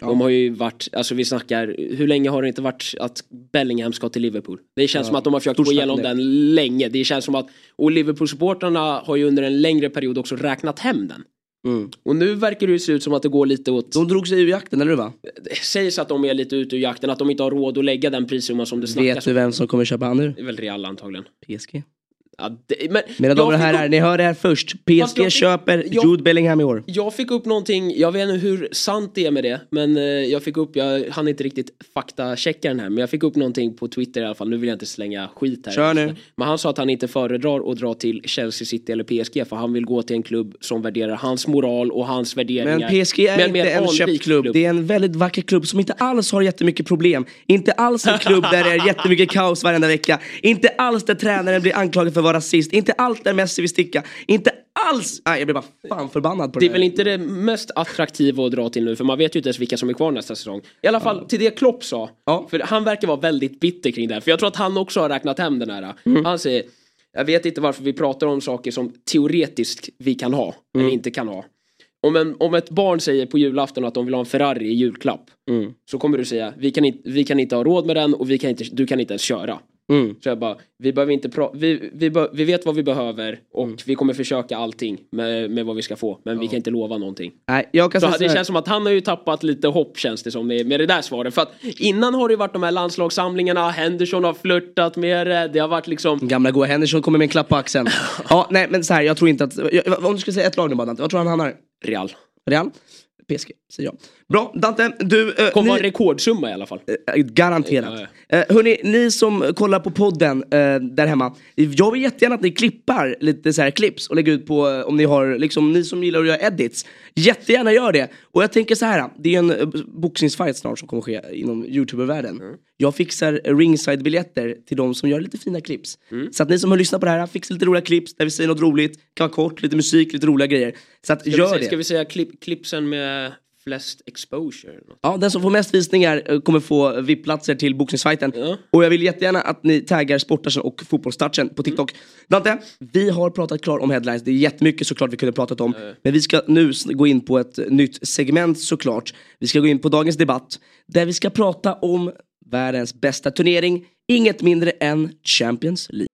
Ja. De har ju varit, alltså vi snackar, hur länge har det inte varit att Bellingham ska till Liverpool? Det känns ja. som att de har försökt gå igenom den länge. Det känns som att, och Liverpool-supportrarna har ju under en längre period också räknat hem den. Mm. Och nu verkar det ju se ut som att det går lite åt... De drog sig ur jakten, eller hur va? Det sägs att de är lite ute ur jakten, att de inte har råd att lägga den prissumman som det snackas Vet du vem som kommer köpa han nu? Det är väl Real antagligen. PSG. Ja, det, men Mina damer och herrar, ni hör det här först. PSG fick, köper jag, Jude Bellingham i år. Jag fick upp någonting, jag vet inte hur sant det är med det, men eh, jag fick upp, jag hann inte riktigt faktachecka den här, men jag fick upp någonting på Twitter i alla fall, nu vill jag inte slänga skit här. Kör nu. Men han sa att han inte föredrar att dra till Chelsea City eller PSG, för han vill gå till en klubb som värderar hans moral och hans värderingar. Men PSG är inte en köpt klubb. klubb, det är en väldigt vacker klubb som inte alls har jättemycket problem. Inte alls en klubb där det är jättemycket kaos varenda vecka. Inte alls där tränaren blir anklagad för att vara rasist. Inte allt där Messi vill sticka. Inte alls! Nej, jag blir bara fan förbannad på det Det är väl inte det mest attraktiva att dra till nu för man vet ju inte ens vilka som är kvar nästa säsong. I alla fall ja. till det Klopp sa. Ja. För han verkar vara väldigt bitter kring det här. För jag tror att han också har räknat hem den här. Mm. Han säger jag vet inte varför vi pratar om saker som teoretiskt vi kan ha mm. eller inte kan ha. Om, en, om ett barn säger på julafton att de vill ha en Ferrari i julklapp. Mm. Så kommer du säga vi kan, inte, vi kan inte ha råd med den och vi kan inte, du kan inte ens köra. Mm. Så jag bara, vi behöver inte vi, vi, be vi vet vad vi behöver och mm. vi kommer försöka allting med, med vad vi ska få. Men ja. vi kan inte lova någonting. Nej, jag kan så det känns som att han har ju tappat lite hopp känns det som med, det där svaret. För att innan har det varit de här landslagssamlingarna, Henderson har flörtat med det, det har varit liksom... Gamla goa Henderson kommer med en klapp på axeln. ja, nej men så här, jag tror inte att, om du skulle säga ett lag nu bara, vad tror han hamnar? Real. Real? PSG, säger jag. Bra, Dante, du... Uh, Kommer vara en rekordsumma i alla fall. Uh, garanterat. Uh, uh, hörni, ni som kollar på podden uh, där hemma. Jag vill jättegärna att ni klippar lite så här clips och lägger ut på, uh, om ni har, liksom ni som gillar att göra edits. Jättegärna gör det. Och jag tänker så här, det är en uh, boxningsfight snart som kommer ske inom youtubervärlden. Mm. Jag fixar ringside-biljetter till de som gör lite fina clips. Mm. Så att ni som har lyssnat på det här, fixar lite roliga clips där vi säger något roligt, kan vara kort, lite musik, lite roliga grejer. Så att ska gör säga, det. Ska vi säga klipp, clipsen med flest exposure. Ja, den som får mest visningar eh, kommer få VIP-platser till boxningsfighten. Ja. Och jag vill jättegärna att ni taggar Sporttouchen och Fotbollstouchen på TikTok. Mm. Dante, vi har pratat klart om headlines. Det är jättemycket såklart vi kunde pratat om. Mm. Men vi ska nu gå in på ett nytt segment såklart. Vi ska gå in på dagens debatt. Där vi ska prata om världens bästa turnering. Inget mindre än Champions League.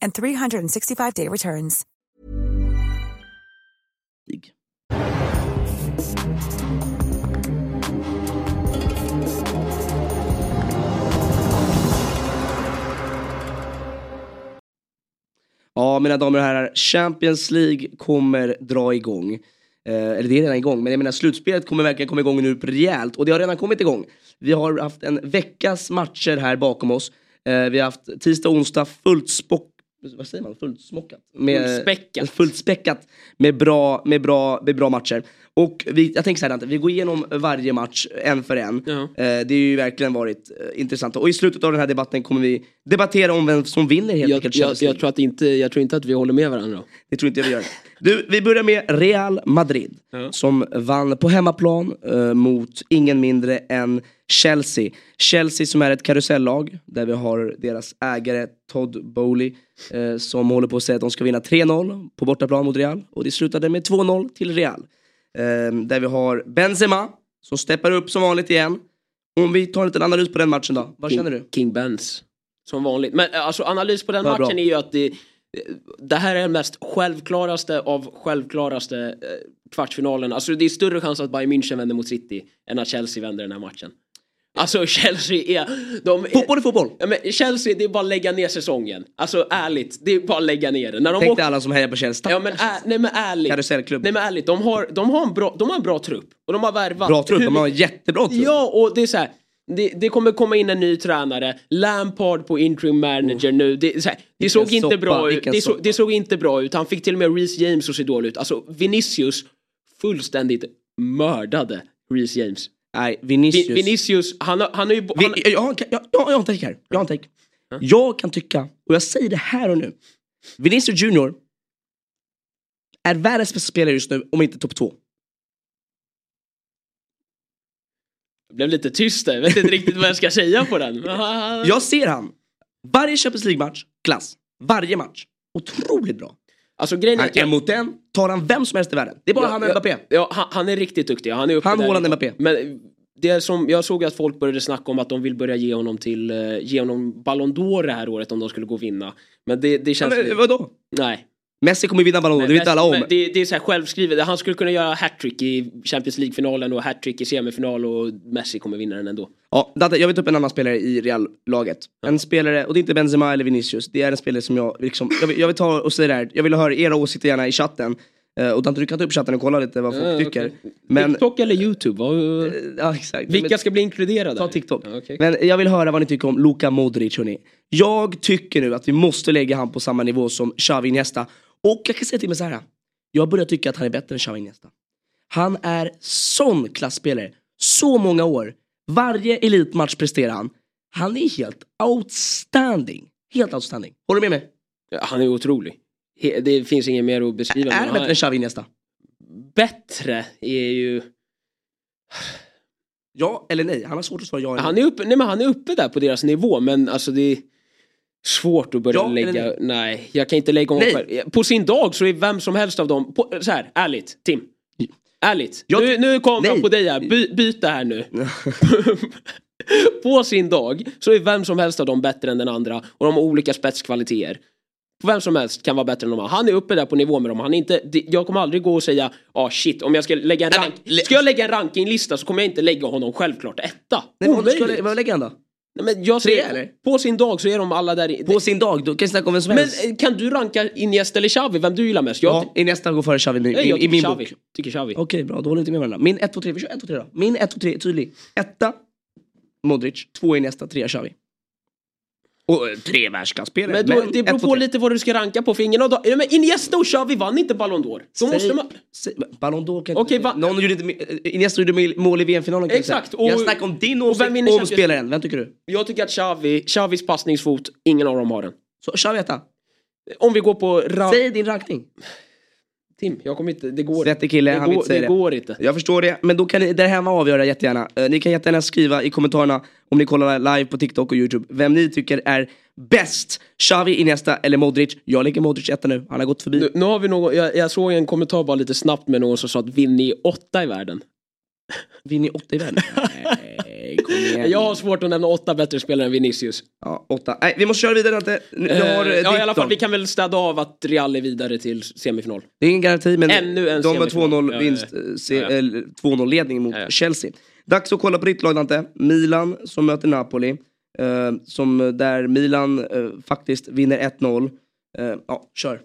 and 365 day returns. Ja, mina damer och herrar, Champions League kommer dra igång. Eh, eller det är redan igång, men jag menar slutspelet kommer verkligen komma igång nu rejält. Och det har redan kommit igång. Vi har haft en veckas matcher här bakom oss. Eh, vi har haft tisdag och onsdag fullt spock vad säger man? Fullt smockat? Med, Fullspäckat. Fullt späckat med bra, med bra, med bra matcher. Och vi, jag tänker så här Dante, vi går igenom varje match en för en. Ja. Eh, det har ju verkligen varit eh, intressant. Och i slutet av den här debatten kommer vi debattera om vem som vinner helt Jag, enkelt jag, jag, tror att inte, jag tror inte att vi håller med varandra. Det tror inte jag vi gör. Du, vi börjar med Real Madrid. Ja. Som vann på hemmaplan eh, mot ingen mindre än Chelsea. Chelsea som är ett karusellag där vi har deras ägare Todd Bowley eh, som håller på att säga att de ska vinna 3-0 på bortaplan mot Real. Och det slutade med 2-0 till Real. Eh, där vi har Benzema som steppar upp som vanligt igen. Om vi tar en liten analys på den matchen då. Vad känner du? King Benz. Som vanligt. Men eh, alltså analys på den Vad matchen bra. är ju att det, det här är den mest självklaraste av självklaraste eh, kvartsfinalen. Alltså det är större chans att Bayern München vänder mot City än att Chelsea vänder den här matchen. Alltså Chelsea är... De är Fotboll är fotboll. Ja, men Chelsea, det är bara att lägga ner säsongen. Alltså ärligt, det är bara att lägga ner den. När de Tänk åker- dig alla som hejar på Chelsea. Ja men, ä, nej, men ärligt. Karusellklubb. Nej men ärligt, de har, de, har en bra, de har en bra trupp. Och de har värvat. Bra trupp, hur de har en jättebra trupp. Ja och det är så här. Det, det kommer komma in en ny tränare, Lampard på interim manager nu. Det, här, det såg inte soppa, bra ut. Det, så, det såg inte bra ut. Han fick till och med Reece James att se dålig ut. Alltså Vinicius fullständigt mördade Reece James. Nej, Vinicius. Vi, Vinicius, han, har- han har ju... Vi, Han, jag, jag, jag, jag, jag har en take här. Jag har en take. Jag kan tycka, och jag säger det här och nu. Vinicius Junior är världens bästa spelare just nu, om inte topp två. blev lite tyst där. Jag vet inte riktigt vad jag ska säga på den. Jag ser han. Varje Champions League-match, klass. Varje match. Otroligt bra. Alltså grejen är... En mot en tar han vem som helst i världen. Det är bara han och Mbappé. Ja, han, han är riktigt duktig. Han är uppe Han, där. Haaland, Mbappé. Men det som, jag såg att folk började snacka om att de vill börja ge honom till, eh, ge honom Ballon d'Or det här året om de skulle gå och vinna. Men det, det Ja, känns... men, vadå? nej. Messi kommer vinna Ballon d'Or, det vet alla om. Det, det är så här självskrivet. Han skulle kunna göra hattrick i Champions League-finalen och hattrick i semifinal och Messi kommer vinna den ändå. Ja, Dante, jag vill ta upp en annan spelare i Real-laget. En spelare, och det är inte Benzema eller Vinicius, det är en spelare som jag liksom, jag vill, jag vill ta och säga det här, jag vill höra era åsikter gärna i chatten. Eh, och Dante du kan ta upp chatten och kolla lite vad folk Ja, tycker. okej. Men, TikTok eller YouTube? Vad, ja exakt. vilka Men- ska bli inkluderade? Ta TikTok. Ja, okej. Men jag vill höra vad ni tycker om Luka Modric hörni. Jag tycker nu att vi måste lägga han på samma nivå som Xavi Iniesta. Och jag kan säga till mig så här. Jag börjar tycka att han är bättre än Xavi Iniesta. Han är sån klassspelare. Så många år. Varje elitmatch presterar han. Han är helt outstanding. Helt outstanding. Håller du med mig? Ja, Han är otrolig. Det finns inget mer att beskriva. Är han bättre än Xavi Iniesta? bättre är ju... Ja eller nej? Han har svårt att svara ja eller Han är, uppe, nej, men han är uppe där på deras nivå men alltså det svårt att börja Ja lägga... nej? Nej, jag kan inte lägga själv. På sin dag så är vem som helst av dem... På, så här, ärligt, Tim. Ärligt. Jag nu, nu kommer Nej. jag på dig här. By, byt det här nu. på sin dag så är vem som helst av dem bättre än den andra och de har olika spetskvaliteter. Vem som helst kan vara bättre än de andra. Han är uppe där på nivå med dem. Han är inte, jag kommer aldrig gå och säga ah shit, om jag ska lägga en, rank, ska jag lägga en rankinglista så kommer jag inte lägga honom självklart etta. Nej, ska, Omöjligt. vad lägger han då? Nej, men jag Tre, säger, eller? På sin dag så är de alla där. i- På sin dag, då kan jag snacka om vem som men helst. eh, kan du ranka Iniesta eller Xavi, vem du gillar mest? Jag, ja, Iniesta går före Xavi i, nej, i, jag i min Xavi. bok. Tycker Xavi. Okej, bra. Då håller vi inte med varandra. Min 1, 2, 3. Vi kör 1, 2, 3 då. Min 1, 2, 3 är tydlig. Etta, Modric. Två är nästa, tre Xavi. Och eh, tre världsklasspelare. Men då, det beror på lite vad du ska ranka på för ingen av dem. Men Iniesta och Xavi vann inte Ballon d'Or. Då måste man... säg- Ballon d'Or kan Okej, inte... Någon gjorde inte... eh, Iniesta gjorde mål i VM-finalen. Exakt, och- Jag snackar om din och vem åsikt om Champions- spelaren. Vem tycker du? Jag tycker att Xavi, Xavis passningsfot, ingen av dem har den. Så Xavi etta. Om vi går på... Ra- Säg din rankning. Tim, jag kommer inte... Det går Svettig kille, det han vill går, inte säga det. det. går inte. Jag förstår det, men då kan ni där hemma avgöra jättegärna. Eh, ni kan jättegärna skriva i kommentarerna om ni kollar live på TikTok och YouTube vem ni tycker är bäst. Xavi, Iniesta eller Modric. Jag lägger Modric etta nu, han har gått förbi. Nu, nu har vi någon, jag, jag såg en kommentar bara lite snabbt med någon som sa att Vinny är åtta i världen. Vinner åtta i världen? Nej, kom igen. Jag har svårt att nämna åtta bättre spelare än Vinicius. Ja, åtta. Nej, vi måste köra vidare inte. Jag har, Eh, eh, ja, i alla fall, vi kan väl städa av att Real är vidare till semifinal. Det är ingen garanti men Ännu en de har semifinal. 2-0 Ja, vinst, ja, ja. eh, se, Ja, ja. eller 2-0 ledning mot. Chelsea. Dags att kolla på ditt lag Dante. Milan som möter Napoli. Eh, som där Milan eh, faktiskt vinner 1-0. Eh, ja, kör.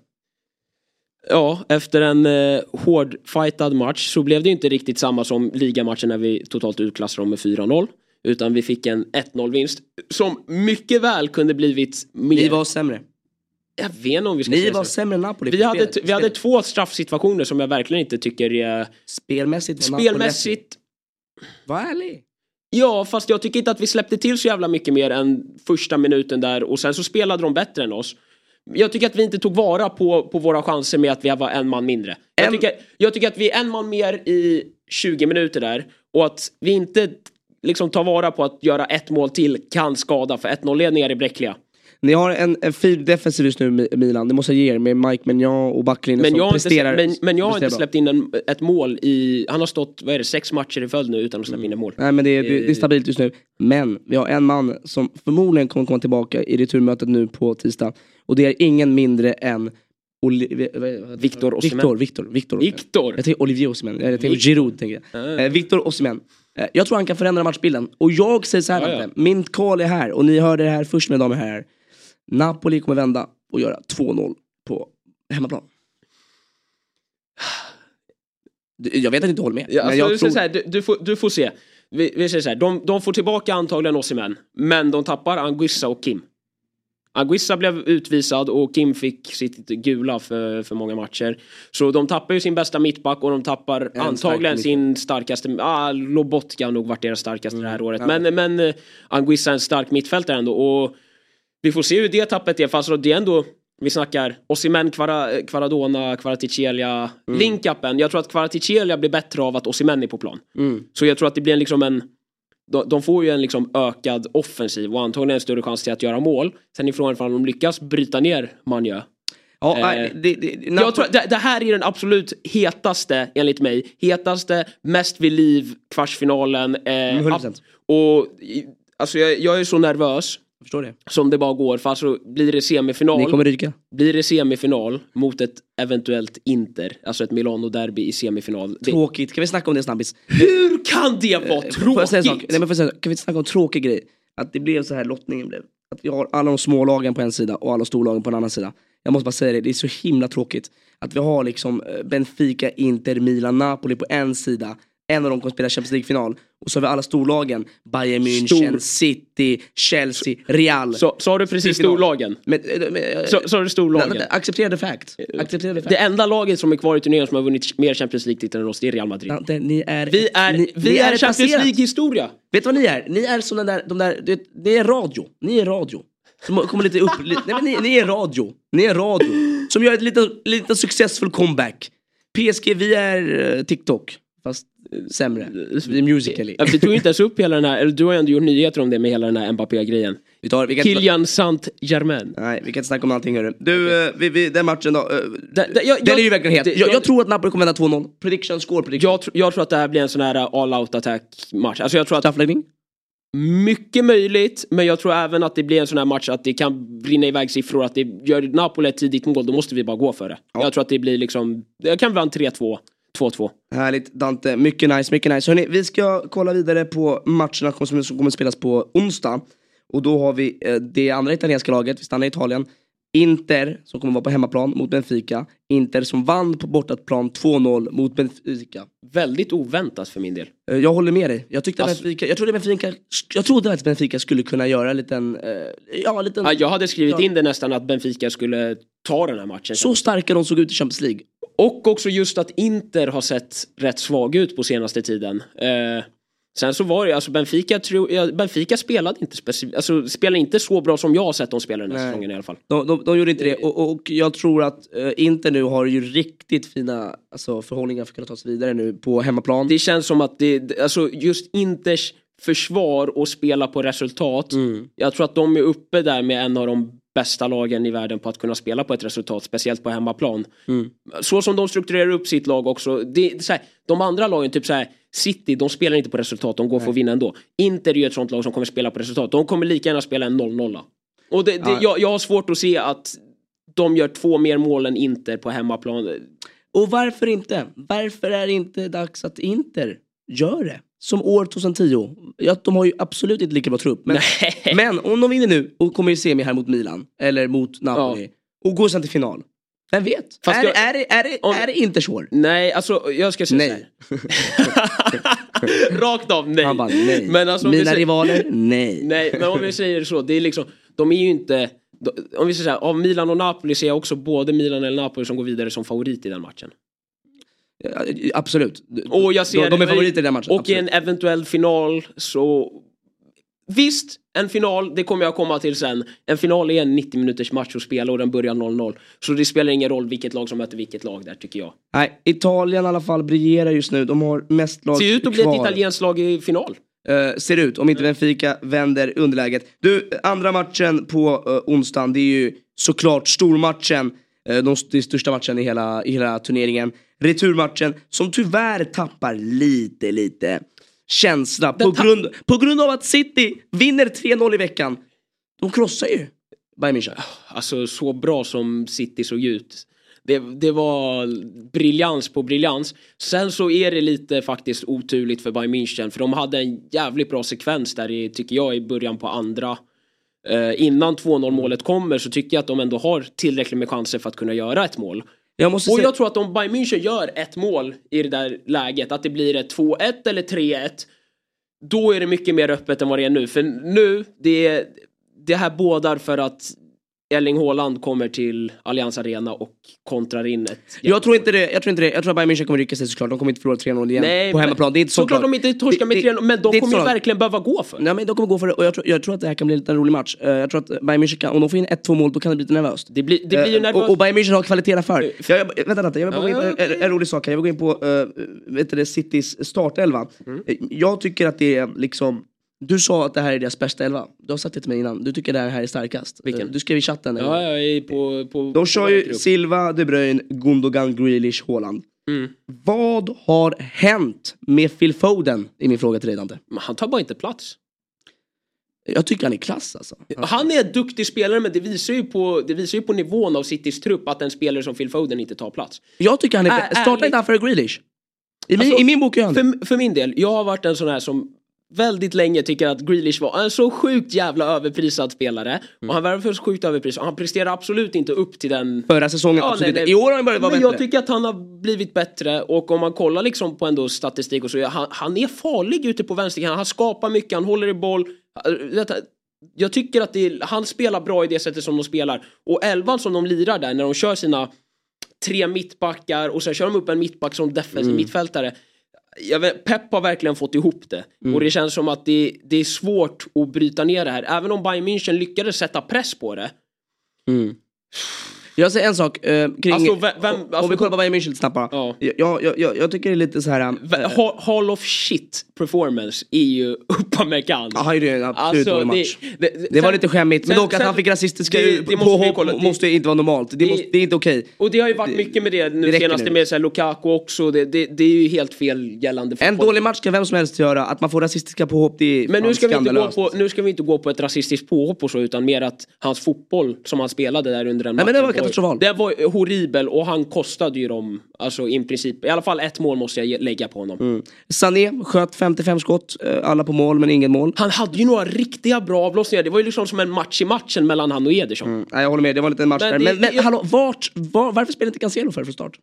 Ja, efter en eh, hårdfightad match så blev det inte riktigt samma som ligamatchen när vi totalt utklassade dem med 4-0. Utan vi fick en 1-0 vinst som mycket väl kunde blivit mer. Ni var sämre. Jag vet inte om vi ska Ni säga var så. sämre än Napoli. Vi hade, vi hade två straffsituationer som jag verkligen inte tycker är Spelmässigt var spelmässigt. Var ärlig. Ja, fast jag tycker inte att vi släppte till så jävla mycket mer än första minuten där och sen så spelade de bättre än oss. Jag tycker att vi inte tog vara på, på våra chanser med att vi var en man mindre. Jag, En- tycker, jag tycker att vi är en man mer i 20 minuter där och att vi inte liksom tar vara på att göra ett mål till kan skada för 1-0-ledningar är bräckliga. Ni har en, en fin defensiv just nu Mi- Milan, det måste jag ge er med Mike Menjan och backlinjen Men som jag, har inte, presterar. men, men jag har inte släppt in en, ett mål i, han har stått, vad är det, sex matcher i följd nu utan att släppa in ett mål. Nej men det är, det är stabilt just nu. Men vi har en man som förmodligen kommer komma tillbaka i returmötet nu på tisdag. Och det är ingen mindre än Oli- Victor Osimhen. Victor, Victor, Victor. Jag tänker Olivier Osimhen, jag tänker. Giroud tänker jag. Eh, Victor Osimhen. Eh, jag tror han kan förändra matchbilden. Och jag säger så här, Ja, ja. Min call är här och ni hörde det här först mina damer herrar. Napoli kommer vända och göra 2-0 på hemmaplan. Du- Jag vet att ni inte håller med. Ja, men alltså, jag du, tror... här, du, du, får, du får se. Vi, vi säger så här, de, de får tillbaka antagligen Osimhen, men de tappar Anguissa och Kim. Anguissa blev utvisad och Kim fick sitt gula för, för många matcher. Så de tappar ju sin bästa mittback och de tappar En antagligen stark sin starkaste, ah, Lobotka har nog varit deras starkaste det här året. Mm. ja. Men, men eh, Anguissa är en stark mittfältare ändå och vi får se hur det tappet är, fast det är ändå vi snackar Osimhen, Kvara, Kvaradona, Kvaratskhelia, Mm. link-upen. Jag tror att Kvaratskhelia blir bättre av att Osimhen är på plan. Mm. Så jag tror att det blir en, liksom en de, de får ju en liksom ökad offensiv och antagligen en större chans till att göra mål. Sen är frågan om de lyckas bryta ner Manjö. Ja, Eh, det, det, Jag tror det, det här är den absolut hetaste, enligt mig, hetaste, mest vid liv kvartsfinalen. Eh, Mm, 100%. ab- och alltså jag, jag är så nervös förstår det. som det bara går. För alltså blir det semifinal, Ni kommer ryka. blir det semifinal mot ett eventuellt Inter, alltså ett Milano-derby i semifinal. Det, Tråkigt, kan vi snacka om det snabbis? hur kan det vara Får sak? tråkigt? Nej, men får kan vi snacka om en tråkig grej? Att det blev så här lottningen blev. Att vi har alla de små lagen på en sida och alla storlagen på en annan sida. Jag måste bara säga det, det är så himla tråkigt. Att vi har liksom eh, Benfica, Inter, Milan, Napoli på en sida. En av dem kommer spela Champions League-final. Och så har vi alla storlagen. Bayern München, Stor- City, Chelsea, Real. Så, sa du precis storlagen? Men, eh, men, eh, Så, sa du storlagen? Accepterade fact. Accepterade fact. Det enda laget som är kvar i turneringen som har vunnit mer Champions League-titlar än oss, det är Real Madrid. Dante, ni är, Vi är, ni, vi ni är ett Champions. League-historia. Vet du vad ni är? Ni är som den där, de där, det, ni är radio. Ni är radio. Som kommer lite upp, li, nej men ni, ni är radio. Ni är radio. Som gör ett litet, litet successful comeback. PSG, vi är eh, TikTok. Fast eh, sämre. Musically. Ja, Vi tog inte ens upp hela den här, eller du har ju ändå gjort nyheter om det med hela den här Mbappé-grejen. Vi tar, vi kan inte, Kylian Saint-Germain. nej, vi kan inte snacka om allting hörru. Du, eh, vi, vi, den matchen då. eh, Det- det- jag- den jag- är ju verkligen het. Jag, jag jag- tror att Napoli kommer vända 2-0. Prediction, score prediction. Jag, tr- jag tror att det här blir en sån här all-out attack-match. Alltså jag tror att Straffläggning? mycket möjligt, men jag tror även att det blir en sån här match att det kan brinna iväg siffror. Att det gör Napoli ett tidigt mål, då måste vi bara gå för det. Jag tror att det blir liksom, det kan vara en 3-2, 2-2. Härligt Dante, mycket nice, mycket nice. Hörrni, vi ska kolla vidare på matcherna som, som kommer spelas på onsdag. Och då har vi eh, det andra italienska laget, vi stannar i Italien. Inter som kommer vara på hemmaplan mot Benfica. Inter som vann på bortaplan 2-0 mot Benfica. Väldigt oväntat för min del. Eh, Jag håller med dig. Jag tyckte Alltså- Benfica, jag trodde Benfica, jag trodde att Benfica skulle kunna göra en liten, eh, ja en liten, Ja, jag hade skrivit Ja. in det nästan att Benfica skulle ta den här matchen. så starka de såg ut i Champions League. Och också just att Inter har sett rätt svag ut på senaste tiden. Eh, sen så var det alltså Benfica, Benfica spelade inte speci- alltså, spelade inte så bra som jag har sett dem spela den här Nej. säsongen i alla fall. De, de, de gjorde inte det och, och jag tror att eh, Inter nu har ju riktigt fina alltså, förhållningar för att kunna ta sig vidare nu på hemmaplan. Det känns som att det- alltså just Inters försvar och spela på resultat. Mm. Jag tror att de är uppe där med en av de bästa lagen i världen på att kunna spela på ett resultat, speciellt på hemmaplan. Mm. Så som de strukturerar upp sitt lag också. Det, så här, de andra lagen, typ så här, City, de spelar inte på resultat, de går för att vinna ändå. Inter är ju ett sånt lag som kommer spela på resultat. De kommer lika gärna spela en 0-0. Och det, det, Ja. jag, jag har svårt att se att de gör två mer mål än Inter på hemmaplan. Och varför inte? Varför är det inte dags att Inter gör det? Som år 2010. Ja, de har ju absolut inte lika bra trupp. Men, men om de vinner nu och kommer i semi här mot Milan, eller mot Napoli. och går sen till final. Vem vet? Fast är, jag- är, är, om- är det inte svår? Nej, alltså jag ska säga Nej. Rakt av nej. Han bara nej. Men alltså, Mina säger- rivaler, nej. Nej, men om vi säger så, det är liksom, de är ju inte, om vi säger så här, av Milan och Napoli ser jag också både Milan eller Napoli som går vidare som favorit i den matchen. Absolut. Och jag ser de, de är favoriter i den matchen. Och i en eventuell final så Visst, en final, det kommer jag komma till sen. En final är en 90 minuters match att spela och den börjar 0-0. Så det spelar ingen roll vilket lag som möter vilket lag där tycker jag. Nej, Italien i alla fall briljerar just nu. De har mest lag Ser ut att bli ett italienskt lag i final. Eh, ser ut, om inte Benfica vänder underläget. Du, andra matchen på uh, onsdagen, det är ju såklart stormatchen. Uh, de, den största matchen i hela, i hela turneringen. Returmatchen, som tyvärr tappar lite, lite känsla. På grund, på grund av att City vinner 3-0 i veckan. De krossar ju Bayern München. Alltså så bra som City såg ut. Det, det var briljans på briljans. Sen så är det lite faktiskt oturligt för Bayern München för de hade en jävligt bra sekvens där i, tycker jag i början på andra. Eh, innan 2-0 målet kommer så tycker jag att de ändå har tillräckligt med chanser för att kunna göra ett mål. Jag måste Och säga, jag tror att om Bayern München gör ett mål i det där läget, att det blir ett 2-1 eller 3-1, då är det mycket mer öppet än vad det är nu. För nu, det, det här bådar för att Erling Haaland kommer till Allianz Arena och kontrar in ett... jag tror inte det, jag tror inte det. Jag tror att Bayern München kommer rycka sig såklart. De kommer inte förlora 3-0 igen Nej, på hemmaplan. Det är inte så Såklart klart. de inte torskar med Det- 3 men det de kommer ju verkligen behöva gå för. Nej men de kommer gå för det och jag tror, jag tror att det här kan bli en liten rolig match. Eh, jag tror att Bayern München kan, om de får in 1-2 mål då kan det bli lite nervöst. Det blir, det blir ju Eh, nervöst. och, och Bayern München har kvaliteter för. Jag, jag, vänta, vänta, jag vill bara gå in på en, rolig sak här. Jag vill gå in på uh, vet du, det, Citys startelva. Mm. Eh, Jag tycker att det är liksom du sa att det här är deras bästa elva. Du har sagt det till mig innan. Du tycker det här är starkast. Vilken? Du skrev i chatten. Ja, jag är på... på De kör ju. Silva, De Bruyne, Gundogan, Grealish, Haaland. Mm. Vad har hänt med Phil Foden? Är min fråga till dig Dante. Men han tar bara inte plats. Jag tycker han är klass alltså. Han är en duktig spelare men det visar ju på, det visar ju på nivån av Citys trupp att en spelare som Phil Foden inte tar plats. Jag tycker han är... Ä- Starta inte han för Grealish. I min, Alltså, I min bok är han det. För, för min del, jag har varit en sån här som väldigt länge tycker att Grealish var en så sjukt jävla överprisad spelare. Och han var för sjukt överprisad och han presterar absolut inte upp till den Förra säsongen, Ja, absolut nej, inte. I år har han börjat vara Men bättre. jag tycker att han har blivit bättre och om man kollar liksom på ändå statistik och så, han, han är farlig ute på vänsterkanten. Han skapar mycket, han håller i boll. Detta- Jag tycker att är, han spelar bra i det sättet som de spelar. Och elvan som de lirar där när de kör sina tre mittbackar och sen kör de upp en mittback som defensiv Mm. mittfältare. Jag vet, Pep har verkligen fått ihop det. Mm. Och det känns som att det, det är svårt att bryta ner det här. Även om Bayern München lyckades sätta press på det. Jag säger en sak eh, kring... Alltså, vem- vem- om alltså- vi kollar på Bayern München snabbt bara. Ja. Jag, jag, jag, jag tycker det är lite så här... eh, Hall of shit performance är ju Upamecano. Ja, han gjorde en absolut dålig match. Alltså, det, det, Det var sen- lite skämmigt, men sen- dock att sen- han fick rasistiska påhopp måste inte vara normalt. Det, måste, det är inte okej. Och det har ju varit mycket med det nu det nu. med så här, Lukaku också. Det, det, är ju helt fel gällande En fotboll. dålig match kan vem som helst göra. Att man får rasistiska påhopp, det är Men nu ska, vi inte gå på, nu ska vi inte gå på ett rasistiskt påhopp och så utan mer att hans fotboll som han spelade där under den matchen katastrofal. Det var horribel och han kostade ju dem, alltså i princip, i alla fall ett mål måste jag lägga på honom. Mm. Sané sköt 55 skott, eh, alla på mål men ingen mål. Han hade ju några riktiga bra avlossningar, det var ju liksom som en match i matchen mellan han och Ederson. Mm. Nej, jag håller med, det var en liten match Men där. det- Men, men jag- hallå, vart, var, varför spelar inte Cancelo för från start?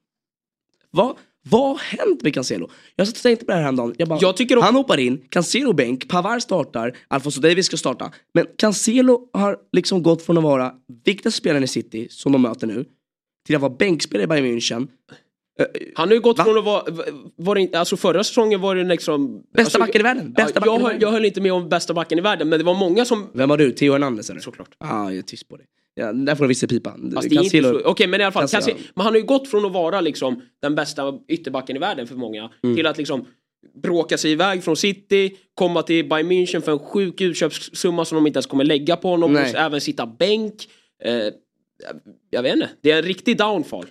Vad, vad har hänt med Cancelo? Jag satt och tänkte på det här häromdagen. Jag bara, Jag tycker också- Han hoppar in, Cancelo bänk, Pavard startar, Alfonso Davies ska starta. Men Cancelo har liksom gått från att vara viktigaste spelaren i City, som de möter nu, till att vara bänkspelare i Bayern München. Han har ju gått Va? från att vara, var det alltså förra säsongen var det liksom... Bästa alltså, backen i världen, bästa ja, backen jag, höll, jag höll inte med om bästa backen i världen men det var många som... Vem var du? Theo Hernandez eller? Såklart. ah, jag är tyst på det. Ja, där får du. Fast är inte så, okej men i alla fall, Cancelo. Cancelo, men han har ju gått från att vara liksom den bästa ytterbacken i världen för många Mm. till att liksom bråka sig iväg från City, komma till Bayern München för en sjuk utköpssumma som de inte ens kommer lägga på honom och även sitta bänk. Eh, jag vet inte, det är en riktig downfall.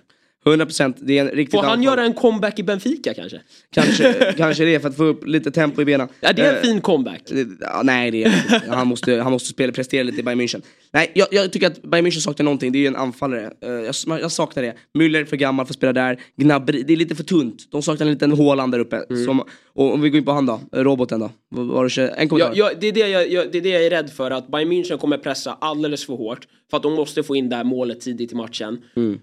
100% det är en riktigt Får han göra en comeback i Benfica kanske? Kanske, kanske det för att få upp lite tempo i benen. Ja, det är en Eh, fin comeback. Ja, nej, det är han måste, han måste spela, prestera lite i Bayern München. Nej, jag, jag tycker att Bayern München saknar någonting. Det är ju en anfallare. Eh, jag, jag saknar det. Müller är för gammal för att spela där. Gnabry, det är lite för tunt. De saknar en liten Haaland där uppe. Mm. Som, och om vi går in på han då, roboten då. Var det, en kommentar? Ja, ja, det, är det, jag, jag, det är det jag är rädd för, att Bayern München kommer pressa alldeles för hårt. För att de måste få in det här målet tidigt i matchen. Mm.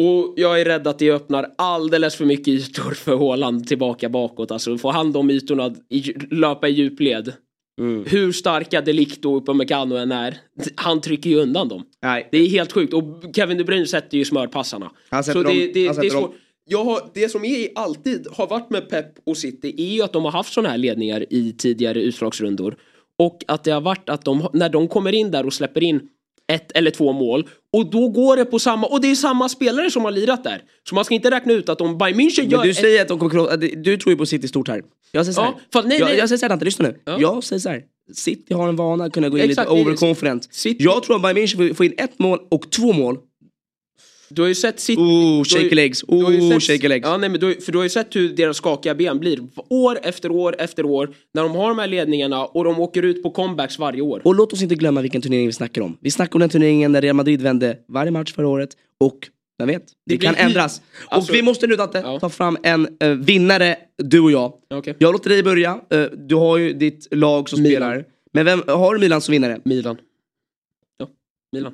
Och jag är rädd att det öppnar alldeles för mycket ytor för Haaland tillbaka bakåt. Alltså få han de ytorna, i, löpa i djupled. Mm. Hur starka Delict och Upamecano än är, han trycker ju undan dem. Nej. Det är helt sjukt. Och Kevin De Bruyne sätter ju smörpassarna. Han sätter Så dem- det, det, han det är sätter dem. svårt. Jag har, det som är alltid har varit med Pep och City är ju att de har haft sådana här ledningar i tidigare utslagsrundor. Och att det har varit att de, när de kommer in där och släpper in ett eller två mål och då går det på samma, och det är samma spelare som har lirat där. Så man ska inte räkna ut att om Bayern München gör Men du ett- säger att de kommer krossa, att du tror ju på City stort här. Jag säger så här. Ja, för- nej, jag, nej. jag säger så här Dante, lyssna nu. Ja. Jag säger så här. City har en vana att kunna gå in Exakt, lite overconfident. Jag tror att Bayern München får in ett mål och två mål. Du har ju sett City... Oh, shaky legs. Oh, shaky legs. Ja, nej, men du, för du har ju sett hur deras skakiga ben blir. År efter år efter år. När de har de här ledningarna och de åker ut på comebacks varje år. Och låt oss inte glömma vilken turnering vi snackar om. Vi snackar om den turneringen där Real Madrid vände varje match förra året och vem vet, det, blir kan ändras. Alltså- och vi måste nu Dante, Ja. ta fram en eh, vinnare, du och jag. Okej. Jag låter dig börja, Eh, du har ju ditt lag som Milan. spelar. Men vem har du Milan som vinnare? Milan. Ja, Milan.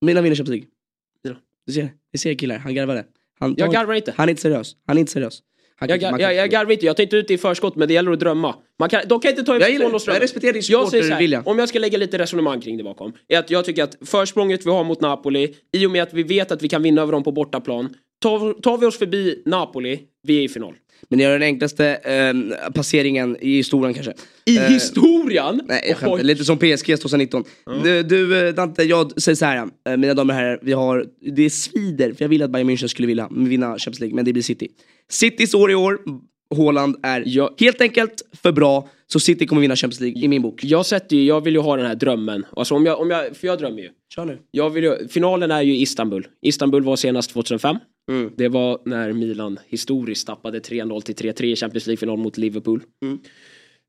Milan vinner Champions League. Du ser, du ser killar, han garvade. Han, Jag garvar inte. Han är inte seriös. Han är inte seriös. Han Jag, man jag, jag, garvar inte, jag tar inte ut det i förskott men det gäller att drömma. Man kan, de kan inte ta ifrån oss jag respekterar din supportervilja. Om jag ska lägga lite resonemang kring det bakom. Är att jag tycker att försprånget vi har mot Napoli, i och med att vi vet att vi kan vinna över dem på bortaplan. Tar, tar vi oss förbi Napoli, vi är i final. Men det är den enklaste eh, passeringen i historien kanske. I Eh, historien? Nej, jag skämtar. Lite som PSG 2019. Du, du eh, Dante, jag säger så här. eh, Mina damer och herrar, vi har, det svider. För jag ville att Bayern München skulle vilja vinna Champions League, men det blir City. Citys år i år, Haaland är Ja. helt enkelt för bra. Så City kommer vinna Champions League i min bok. Jag sätter ju, jag vill ju ha den här drömmen. Alltså om jag, om jag, för jag drömmer ju. Kör nu. Jag vill ju, finalen är ju Istanbul. Istanbul var senast 2005. Mm. Det var när Milan historiskt tappade 3-0 till 3-3 i Champions League-final mot Liverpool. Mm.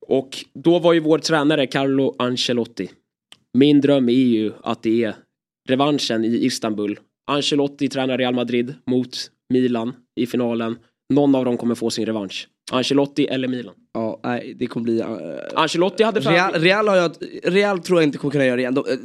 Och då var ju vår tränare Carlo Ancelotti. Min dröm är ju att det är revanschen i Istanbul. Ancelotti tränar Real Madrid mot Milan i finalen. Någon av dem kommer få sin revansch. Ancelotti eller Milan. Ja, nej, det kommer bli... eh, Ancelotti hade Real, Real, har jag, Real tror jag inte kommer kunna göra det igen. De, eh,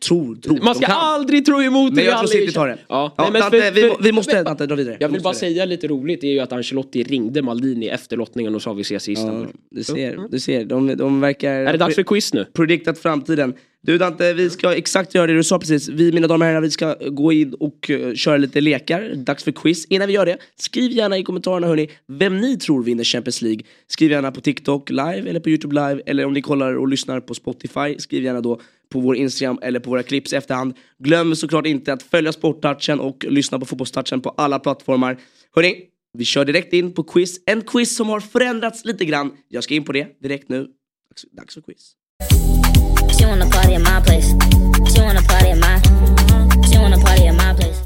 tror, tror. Man ska aldrig tro emot Men jag Real tror i- City tar det. Ja, Ja, nej, men Dante, för- vi, vi måste men- Dante, dra vidare. Jag Vi vill bara det. säga lite roligt, det är ju att Ancelotti ringde Maldini efter lottningen och sa vi ses i Istanbul. Ja, du ser, du ser. De, de verkar... Är det dags för quiz nu? prediktat framtiden. Du Dante, vi ska exakt göra det du sa precis. Vi mina damer och herrar, vi ska gå in och uh, köra lite lekar. Dags för quiz. Innan vi gör det, skriv gärna i kommentarerna hörni, vem ni tror vinner Champions League. Skriv gärna på TikTok live eller på YouTube live eller om ni kollar och lyssnar på Spotify, skriv gärna då på vår Instagram eller på våra clips i efterhand. Glöm såklart inte att följa Sporttouchen och lyssna på Fotbollstouchen på alla plattformar. Hörni, vi kör direkt in på quiz. En quiz som har förändrats lite grann. Jag ska in på det direkt nu. Dags för quiz. She wanna party at my place. She wanna party at my. She wanna party at my place.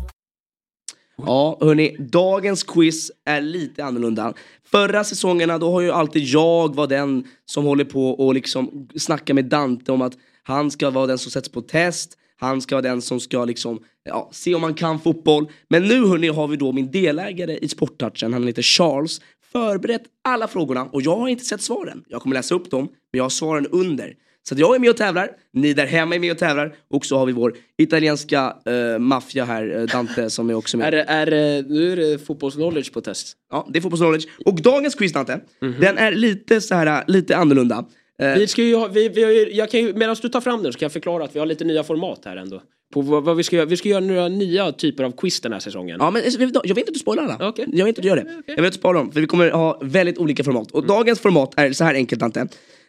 Ja, hörni, dagens quiz är lite annorlunda. Förra säsongerna, då har ju alltid jag var den som håller på och liksom snackar med Dante om att han ska vara den som sätts på test, han ska vara den som ska liksom, ja, se om han kan fotboll. Men nu hörni har vi då min delägare i Sporttouchen, han heter Charles, förberett alla frågorna och jag har inte sett svaren. Jag kommer läsa upp dem, men jag har svaren under. Så jag är med och tävlar, ni där hemma är med och tävlar och så har vi vår italienska uh, maffia här, eh, Dante, som är också med. Är, är, nu är det fotbollsknowledge på test. Ja, det är fotbollsknowledge. Och dagens quiz Dante, den är lite så här, lite annorlunda. Eh, Vi ska ju ha, vi, vi har ju, jag kan ju, medan du tar fram den så kan jag förklara att vi har lite nya format här ändå. På vad, vad vi ska göra. Vi ska göra några nya typer av quiz den här säsongen. Ja men jag vill inte att du spoilar alla. Okej. Jag vill inte att du gör det. Jag vill du sparar dem, för vi kommer ha väldigt olika format. Och dagens format är så här enkelt Dante.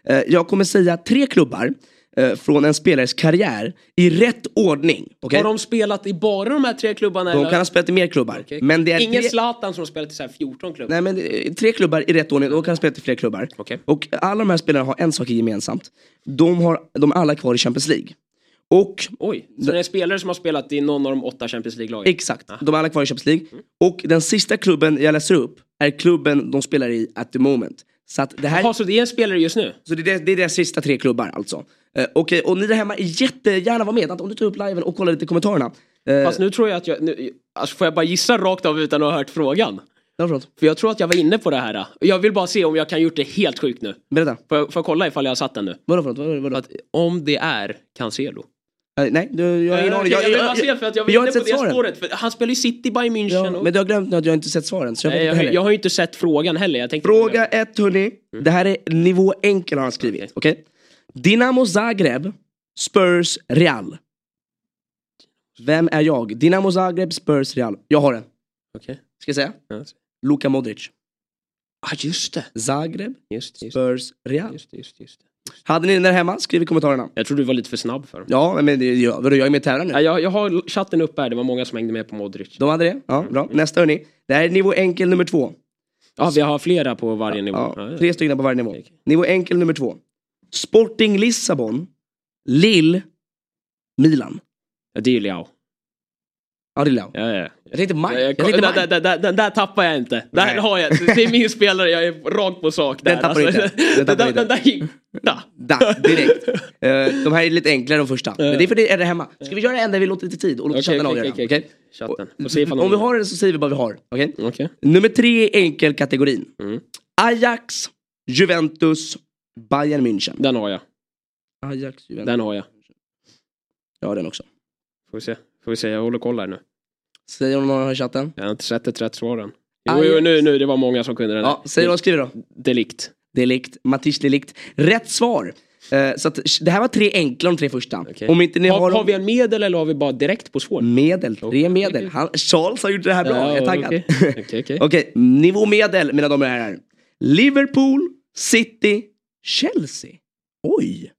Eh, Jag kommer säga tre klubbar eh, från en spelares karriär i rätt ordning. okej? Har de spelat i bara de här tre klubbarna? De eller? kan ha spelat i mer klubbar. Okej. Men det är Ingen tre... Zlatan som har spelat i så här 14 klubbar? Nej men eh, tre klubbar i rätt ordning, de kan ha spelat i fler klubbar. Okej. Och alla de här spelarna har en sak gemensamt. De, har, de är alla kvar i Champions League. Och Oj, så det är spelare som har spelat i någon av de åtta Champions League-lagen? Exakt, de är alla kvar i Champions League. Och den sista klubben jag läser upp är klubben de spelar i at the moment. Så att det här... Jaha, så det är en spelare just nu? Så det är, det är deras sista tre klubbar alltså. Eh, Okej, och ni där hemma, jättegärna vara med. Om du tar upp liven och kollar lite i kommentarerna. Eh, Fast nu tror jag att jag... Nu, alltså får jag bara gissa rakt av utan att ha hört frågan? För jag tror att jag var inne på det här. Jag vill bara se om jag kan gjort det helt sjukt nu. Berätta. Får jag, får jag kolla ifall jag har satt den nu? Vadå förlåt? Vadå, vadå? Att om det är Cancelo. Eh, nej, du, jag har ingen aning. Jag, jag, för att jag var jag har inte sett svaren. spåret. För han spelar ju City, Bayern München. Ja, och... men du har glömt nu att jag inte sett svaren. Så jag, Nej, jag, jag har ju inte sett frågan heller. Jag Fråga ett hörni. Det här är nivå enkel har han skrivit. Okej? Dynamo Zagreb, Spurs, Real. Vem är jag? Dynamo Zagreb, Spurs, Real. Jag har den. Okej. Ska jag säga? Luka Modric. Ah, just det. Zagreb, Just, just, Spurs, Real. just, just, just. Hade ni den där hemma? Skriv i kommentarerna. Jag tror du var lite för snabb för. Ja, men det, vadå, jag är med i tävlan nu. Ja, jag, jag har chatten uppe här, det var många som hängde med på Modric. De hade det? Ja, bra. Nästa hörni. Det här är nivå enkel nummer två. Ja, vi har flera på varje nivå. Ja, tre stycken på varje nivå. Okej. Nivå enkel nummer två. Sporting Lissabon, Lille, Milan. Ja, det är ju Leao. Ja, det är Leao. Ja, ja. Jag tänkte Mike. Jag, Jag jag, tänkte där, där, där, tappar jag inte. Där Nej. har jag, det är min spelare, jag är rakt på sak där. Den tappar du inte. Den Den, tappar den, du den där gick... Da. Direkt. Eh, de här är lite enklare de första. Men det är för det är det hemma. Ska vi göra en där vi låter lite tid och låter Okej, chatten okej, avgöra? Chatten. Får se ifall Om vi har det så säger vi vad vi har. okej? Okej. Nummer tre i enkelkategorin. Mm. Ajax, Juventus, Bayern München. Den har jag. Ajax, Juventus. Den har jag. Jag har den också. Får vi se. Får vi se, jag håller koll här nu. Säger de någon i chatten? Jag har inte sett ett rätt svar än. Jo, jo, nu, nu, det var många som kunde den. Ja, säg vad skriver då. Delikt. Delikt, Matisse Delikt. Rätt svar. Eh, så att, det här var tre enkla de tre första. Okej. Om inte ni har, har, har vi en medel eller har vi bara direkt på svår? medel, tre medel. Han, Charles har gjort det här bra, jag är taggad. okej. Okej. Okej, nivå medel mina damer och herrar. Liverpool, City, Chelsea. Oj!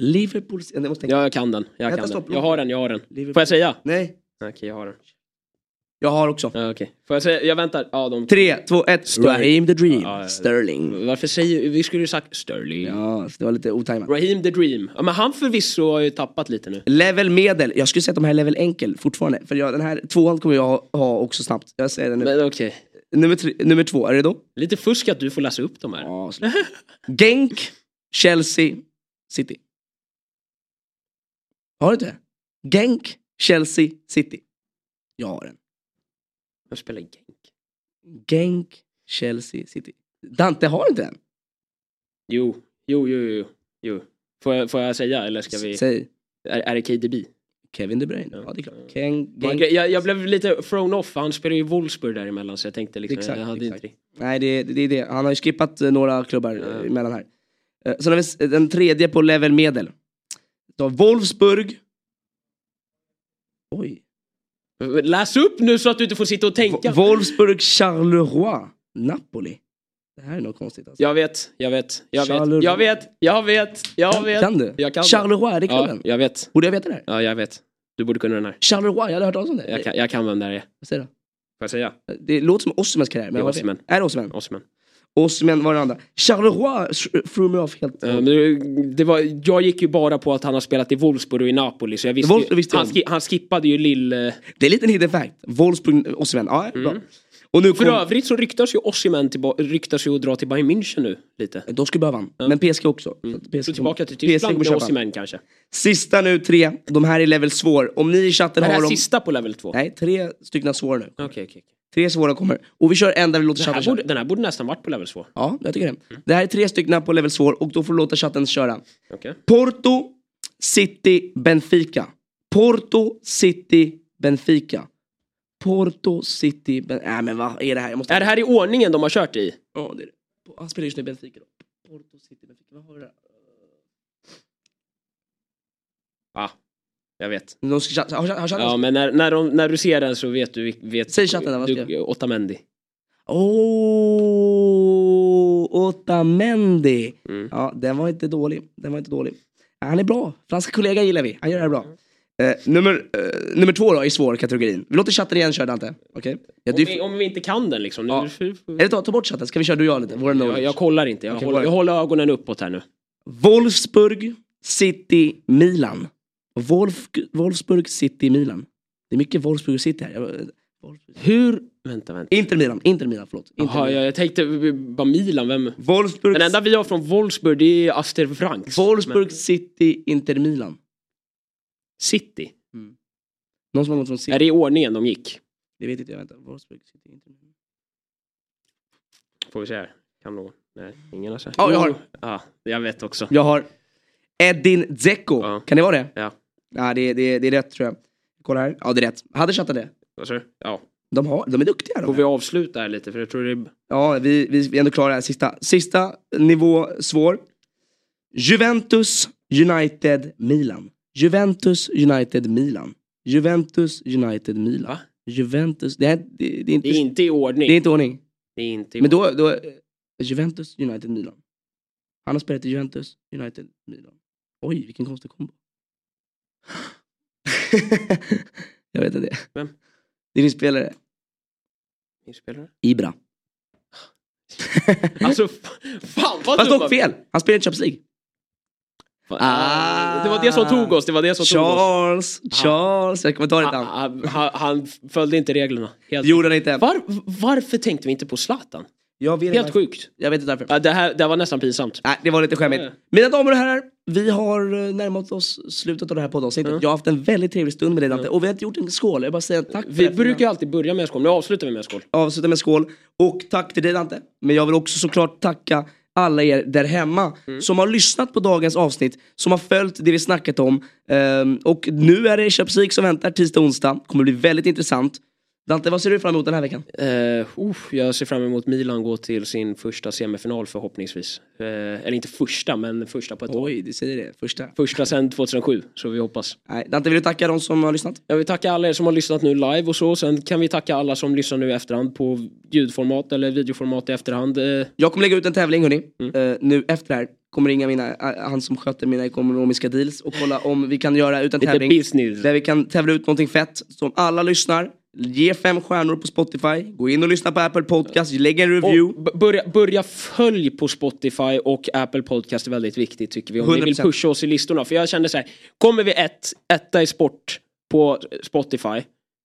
Liverpool, jag måste tänka. Ja, jag kan den. Jag, Vänta, kan stopp, den. jag har den, jag har den. Liverpool. Får jag säga? Nej, Okej, jag har den. jag har också. Ja, okej. Får jag säga? Jag väntar. Ja, de... Tre, två, ett. Sterling. Raheem the Dream. Ja, ja. Sterling. Varför säger vi? skulle ju sagt Sterling. Ja, det var lite otajmat. Raheem the Dream. Ja, men han förvisso har ju tappat lite nu. Level medel, jag skulle säga att de här är level enkel fortfarande. För jag, den här tvåan kommer jag ha, ha också snabbt. Jag säger det nu. Men okej. Nummer, tre, nummer två, är det då? Lite fusk att du får läsa upp de här. Ja. Genk, Chelsea, City. Har du inte? Genk, Chelsea, City. Jag har den. Jag spelar Genk. Genk, Chelsea, City. Dante har inte den. Jo, jo, jo, jo. jo. Får, jag, får jag säga eller ska vi? Säg. Är, är det KDB? Kevin De Bruyne. Ja, det är klart. Ken, Man, Genk. jag, jag blev lite thrown off, han spelar ju Wolfsburg däremellan så jag tänkte liksom, Exakt, jag hade exakt. inte det. Nej, det, det är det. Han har ju skippat eh, några klubbar ja. emellan här. Eh, Sen har vi den tredje på level medel. Då Wolfsburg. Oj. Läs upp nu så att du inte får sitta och tänka. V- Wolfsburg, Charleroi, Napoli. Det här är nog konstigt alltså. Jag vet, jag vet, jag Charleroi. vet, jag vet, jag vet, jag vet. Kan du? Jag kan. Charleroi, är det Ja, klubben? jag vet. Borde jag veta det här? Ja, jag vet. Du borde kunna den här. Charleroi, jag hade hört talas om det. Jag kan, jag kan vem det här är. Vad säger du? Får jag säga? Det låter som Osimhens karriär. Men Det är Osimhen. Är det Osimhen? Osman. Osimhen var det andra. Charleroi threw me off helt. Ja, men det, det var, jag gick ju bara på att han har spelat i Wolfsburg och i Napoli så jag visste, Wolfsburg ju, visste han, han skippade ju lill... Det är lite en hidden fact. Wolfsburg, Osimhen. Ja, bra. Och nu Mm. För kom... övrigt så ryktas ju Osimhen ryktas ju att dra till Bayern München nu lite. De skulle behöva han. Men PSG också. Så att PSG tillbaka till PSG Tyskland kommer med. Osimhen kanske. Sista nu, tre. De här är level svår. Om ni i chatten Är det har här dem... sista på level 2? Nej, tre stycken svåra nu. Okej, okej. okej. Tre svåra kommer. Och vi kör en där vi låter chatten köra. den här borde nästan varit på level 2. Ja, jag tycker det. Det här är tre stycken på level svår och då får du låta chatten köra. Okej. Porto, City, Benfica. Porto, City, Benfica. Porto, City, Ben... Nej men vad är det här? Jag måste... Är det här i ordningen de har kört i? Ja, det är det. Han spelar just nu i Benfica då. Porto, City, Benfica. Vad har vi där? Ja, jag vet. De ska, har, har, har chatten? Ja, men när, när, de, när du ser den så vet du... Vet, Säg chatten där, vad ska du, Otamendi. Oh, Otamendi. Mm. Ja, den var inte dålig. Den var inte dålig. Han är bra. Franska kollega gillar vi. Han gör det här bra. Eh, nummer, eh, nummer två då i svår kategorin. Vi låter chatten igen köra Dante. Okej? Ja, Om, vi, om vi inte kan den liksom. Ja. Eller ta, ta bort chatten, ska vi köra du och jag lite? Våra jag, jag kollar inte. Jag, Okej, håller, jag håller ögonen uppåt här nu. Wolfsburg, City, Milan. Wolf, Wolfsburg City Milan. Det är mycket Wolfsburg City här. Jag. Hur... Vänta, vänta. Inter Milan, Inter Milan, förlåt. Inter Jaha, Milan. jag, jag tänkte bara Milan, vem... Wolfsburg, Den enda vi har från Wolfsburg det är Aster Franks. Wolfsburg Men- City, Inter Milan. City. Någon som har gått från City? Är det i ordningen de gick? Det vet inte jag, vänta. Wolfsburg City, Inter Milan. Får vi se här. Kan någon? Nej, ingen har sett. Ja, jag har. Ja, jag vet också. Jag har Edin Dzeko. Ja. Kan det vara det? Ja. Ja, det, det, det är rätt tror jag. Kolla här. Ja, det är rätt. Hade chattat det. Vad sa du? Ja. De, har, de är duktiga. Får De. vi avsluta här lite för jag tror det är... Ja, vi, vi, vi är ändå klara här. Sista, sista nivå svår. Juventus United Milan. Juventus United Milan. Juventus United Milan. Va? Juventus, det, är, det, det, är inte, Det är inte i ordning. det är inte ordning. Det är inte i Men då, då, Juventus United Milan. Han har spelat i Juventus United Milan. Oj, vilken konstig kombo. jag vet inte det. Vem? Det är din spelare, Min spelare? Ibra. Alltså, fan vad Fast dock fel, han spelar i Champions League. Ah. Det var det som tog oss, det var det som tog oss. Charles, Charles, jag kommer ta ditt namn. Han, han, han följde inte reglerna. Helt. Gjorde han inte. Var, varför tänkte vi inte på Zlatan? Helt varför. sjukt. Jag vet inte varför. Det, här, det här var nästan pinsamt. Nej, det var lite skämmigt. Mina damer och herrar, vi har eh, närmat oss slutet av det här poddavsnittet. Ja. Jag har haft en väldigt trevlig stund med dig Dante. Och vi har inte gjort en skål. Jag bara säga tack för Vi brukar alltid börja med en skål, nu avslutar vi med en skål. avsluta med skål. Och tack till dig Dante. Men jag vill också såklart tacka alla er där hemma Mm. som har lyssnat på dagens avsnitt, som har följt det vi snackat om. Ehm, och nu är det League som väntar tisdag och onsdag. kommer bli väldigt intressant. Dante, vad ser du fram emot den här veckan? Uh, uh, jag ser fram emot Milan gå till sin första semifinal förhoppningsvis. Eh, eller inte första, men första på ett år. Oj, du säger det. Första. Första sedan 2007, så vi hoppas. Nej, Dante, vill du tacka de som har lyssnat? Jag vill tacka alla er som har lyssnat nu live och så. Sen kan vi tacka alla som lyssnar nu i efterhand på ljudformat eller videoformat i efterhand. Eh, Jag kommer lägga ut en tävling hörni, Mm. nu efter det här. Kommer ringa mina, han som sköter mina ekonomiska deals och kolla om vi kan göra ut en tävling. business. Där vi kan tävla ut någonting fett. Som alla lyssnar, ge fem stjärnor på Spotify. Gå in och lyssna på Apple Podcast, lägg en review. Börja, börja följ på Spotify och Apple Podcast är väldigt viktigt tycker vi. Om ni vill 100%. pusha oss i listorna. För jag kände så här, kommer vi ett, etta i sport på Spotify.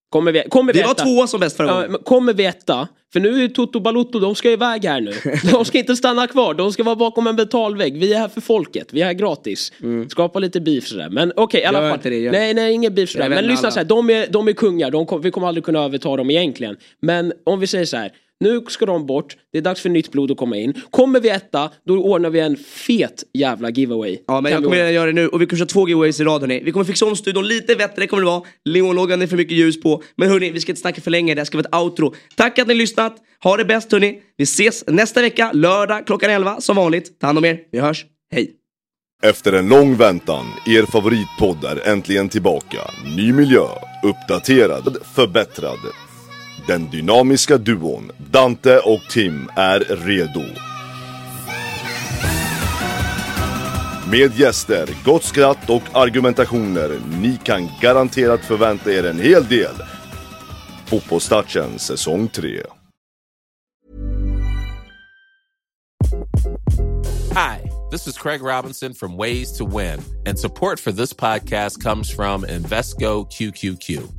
Kommer vi, kommer vi Vi var etta, två som bäst förra Ja, gången. men kommer vi etta, för nu är Toto Balotto, de ska iväg här nu. De ska inte stanna kvar, de ska vara bakom en betalvägg. Vi är här för folket, vi är här gratis. Skapa lite beef sådär. Men okej, i alla fall. det, nej, nej, ingen beef sådär. Men lyssna alla. så här, de är, de är kungar, de kom, vi kommer aldrig kunna överta dem egentligen. Men om vi säger så här. Nu ska de bort, det är dags för nytt blod att komma in. Kommer vi etta, då ordnar vi en fet jävla giveaway. Ja men Kan jag vi kommer redan göra det nu och vi kommer köra två giveaways i rad hörni. Vi kommer fixa om studion lite bättre kommer det vara. Leonloggan är för mycket ljus på. Men hörni, vi ska inte snacka för länge, det här ska vara ett outro. Tack att ni har lyssnat, ha det bäst hörni. Vi ses nästa vecka, lördag klockan 11 som vanligt. Ta hand om er, vi hörs, hej. Efter en lång väntan, er favoritpodd är äntligen tillbaka. Ny miljö, uppdaterad, förbättrad. Den dynamiska duon Dante och Tim är redo. Med gäster, gott skratt och argumentationer. Ni kan garanterat förvänta er en hel del. Fotbollstouchen säsong 3. Hi, this is Craig Robinson from Ways to Win, and support for this podcast comes from Invesco QQQ.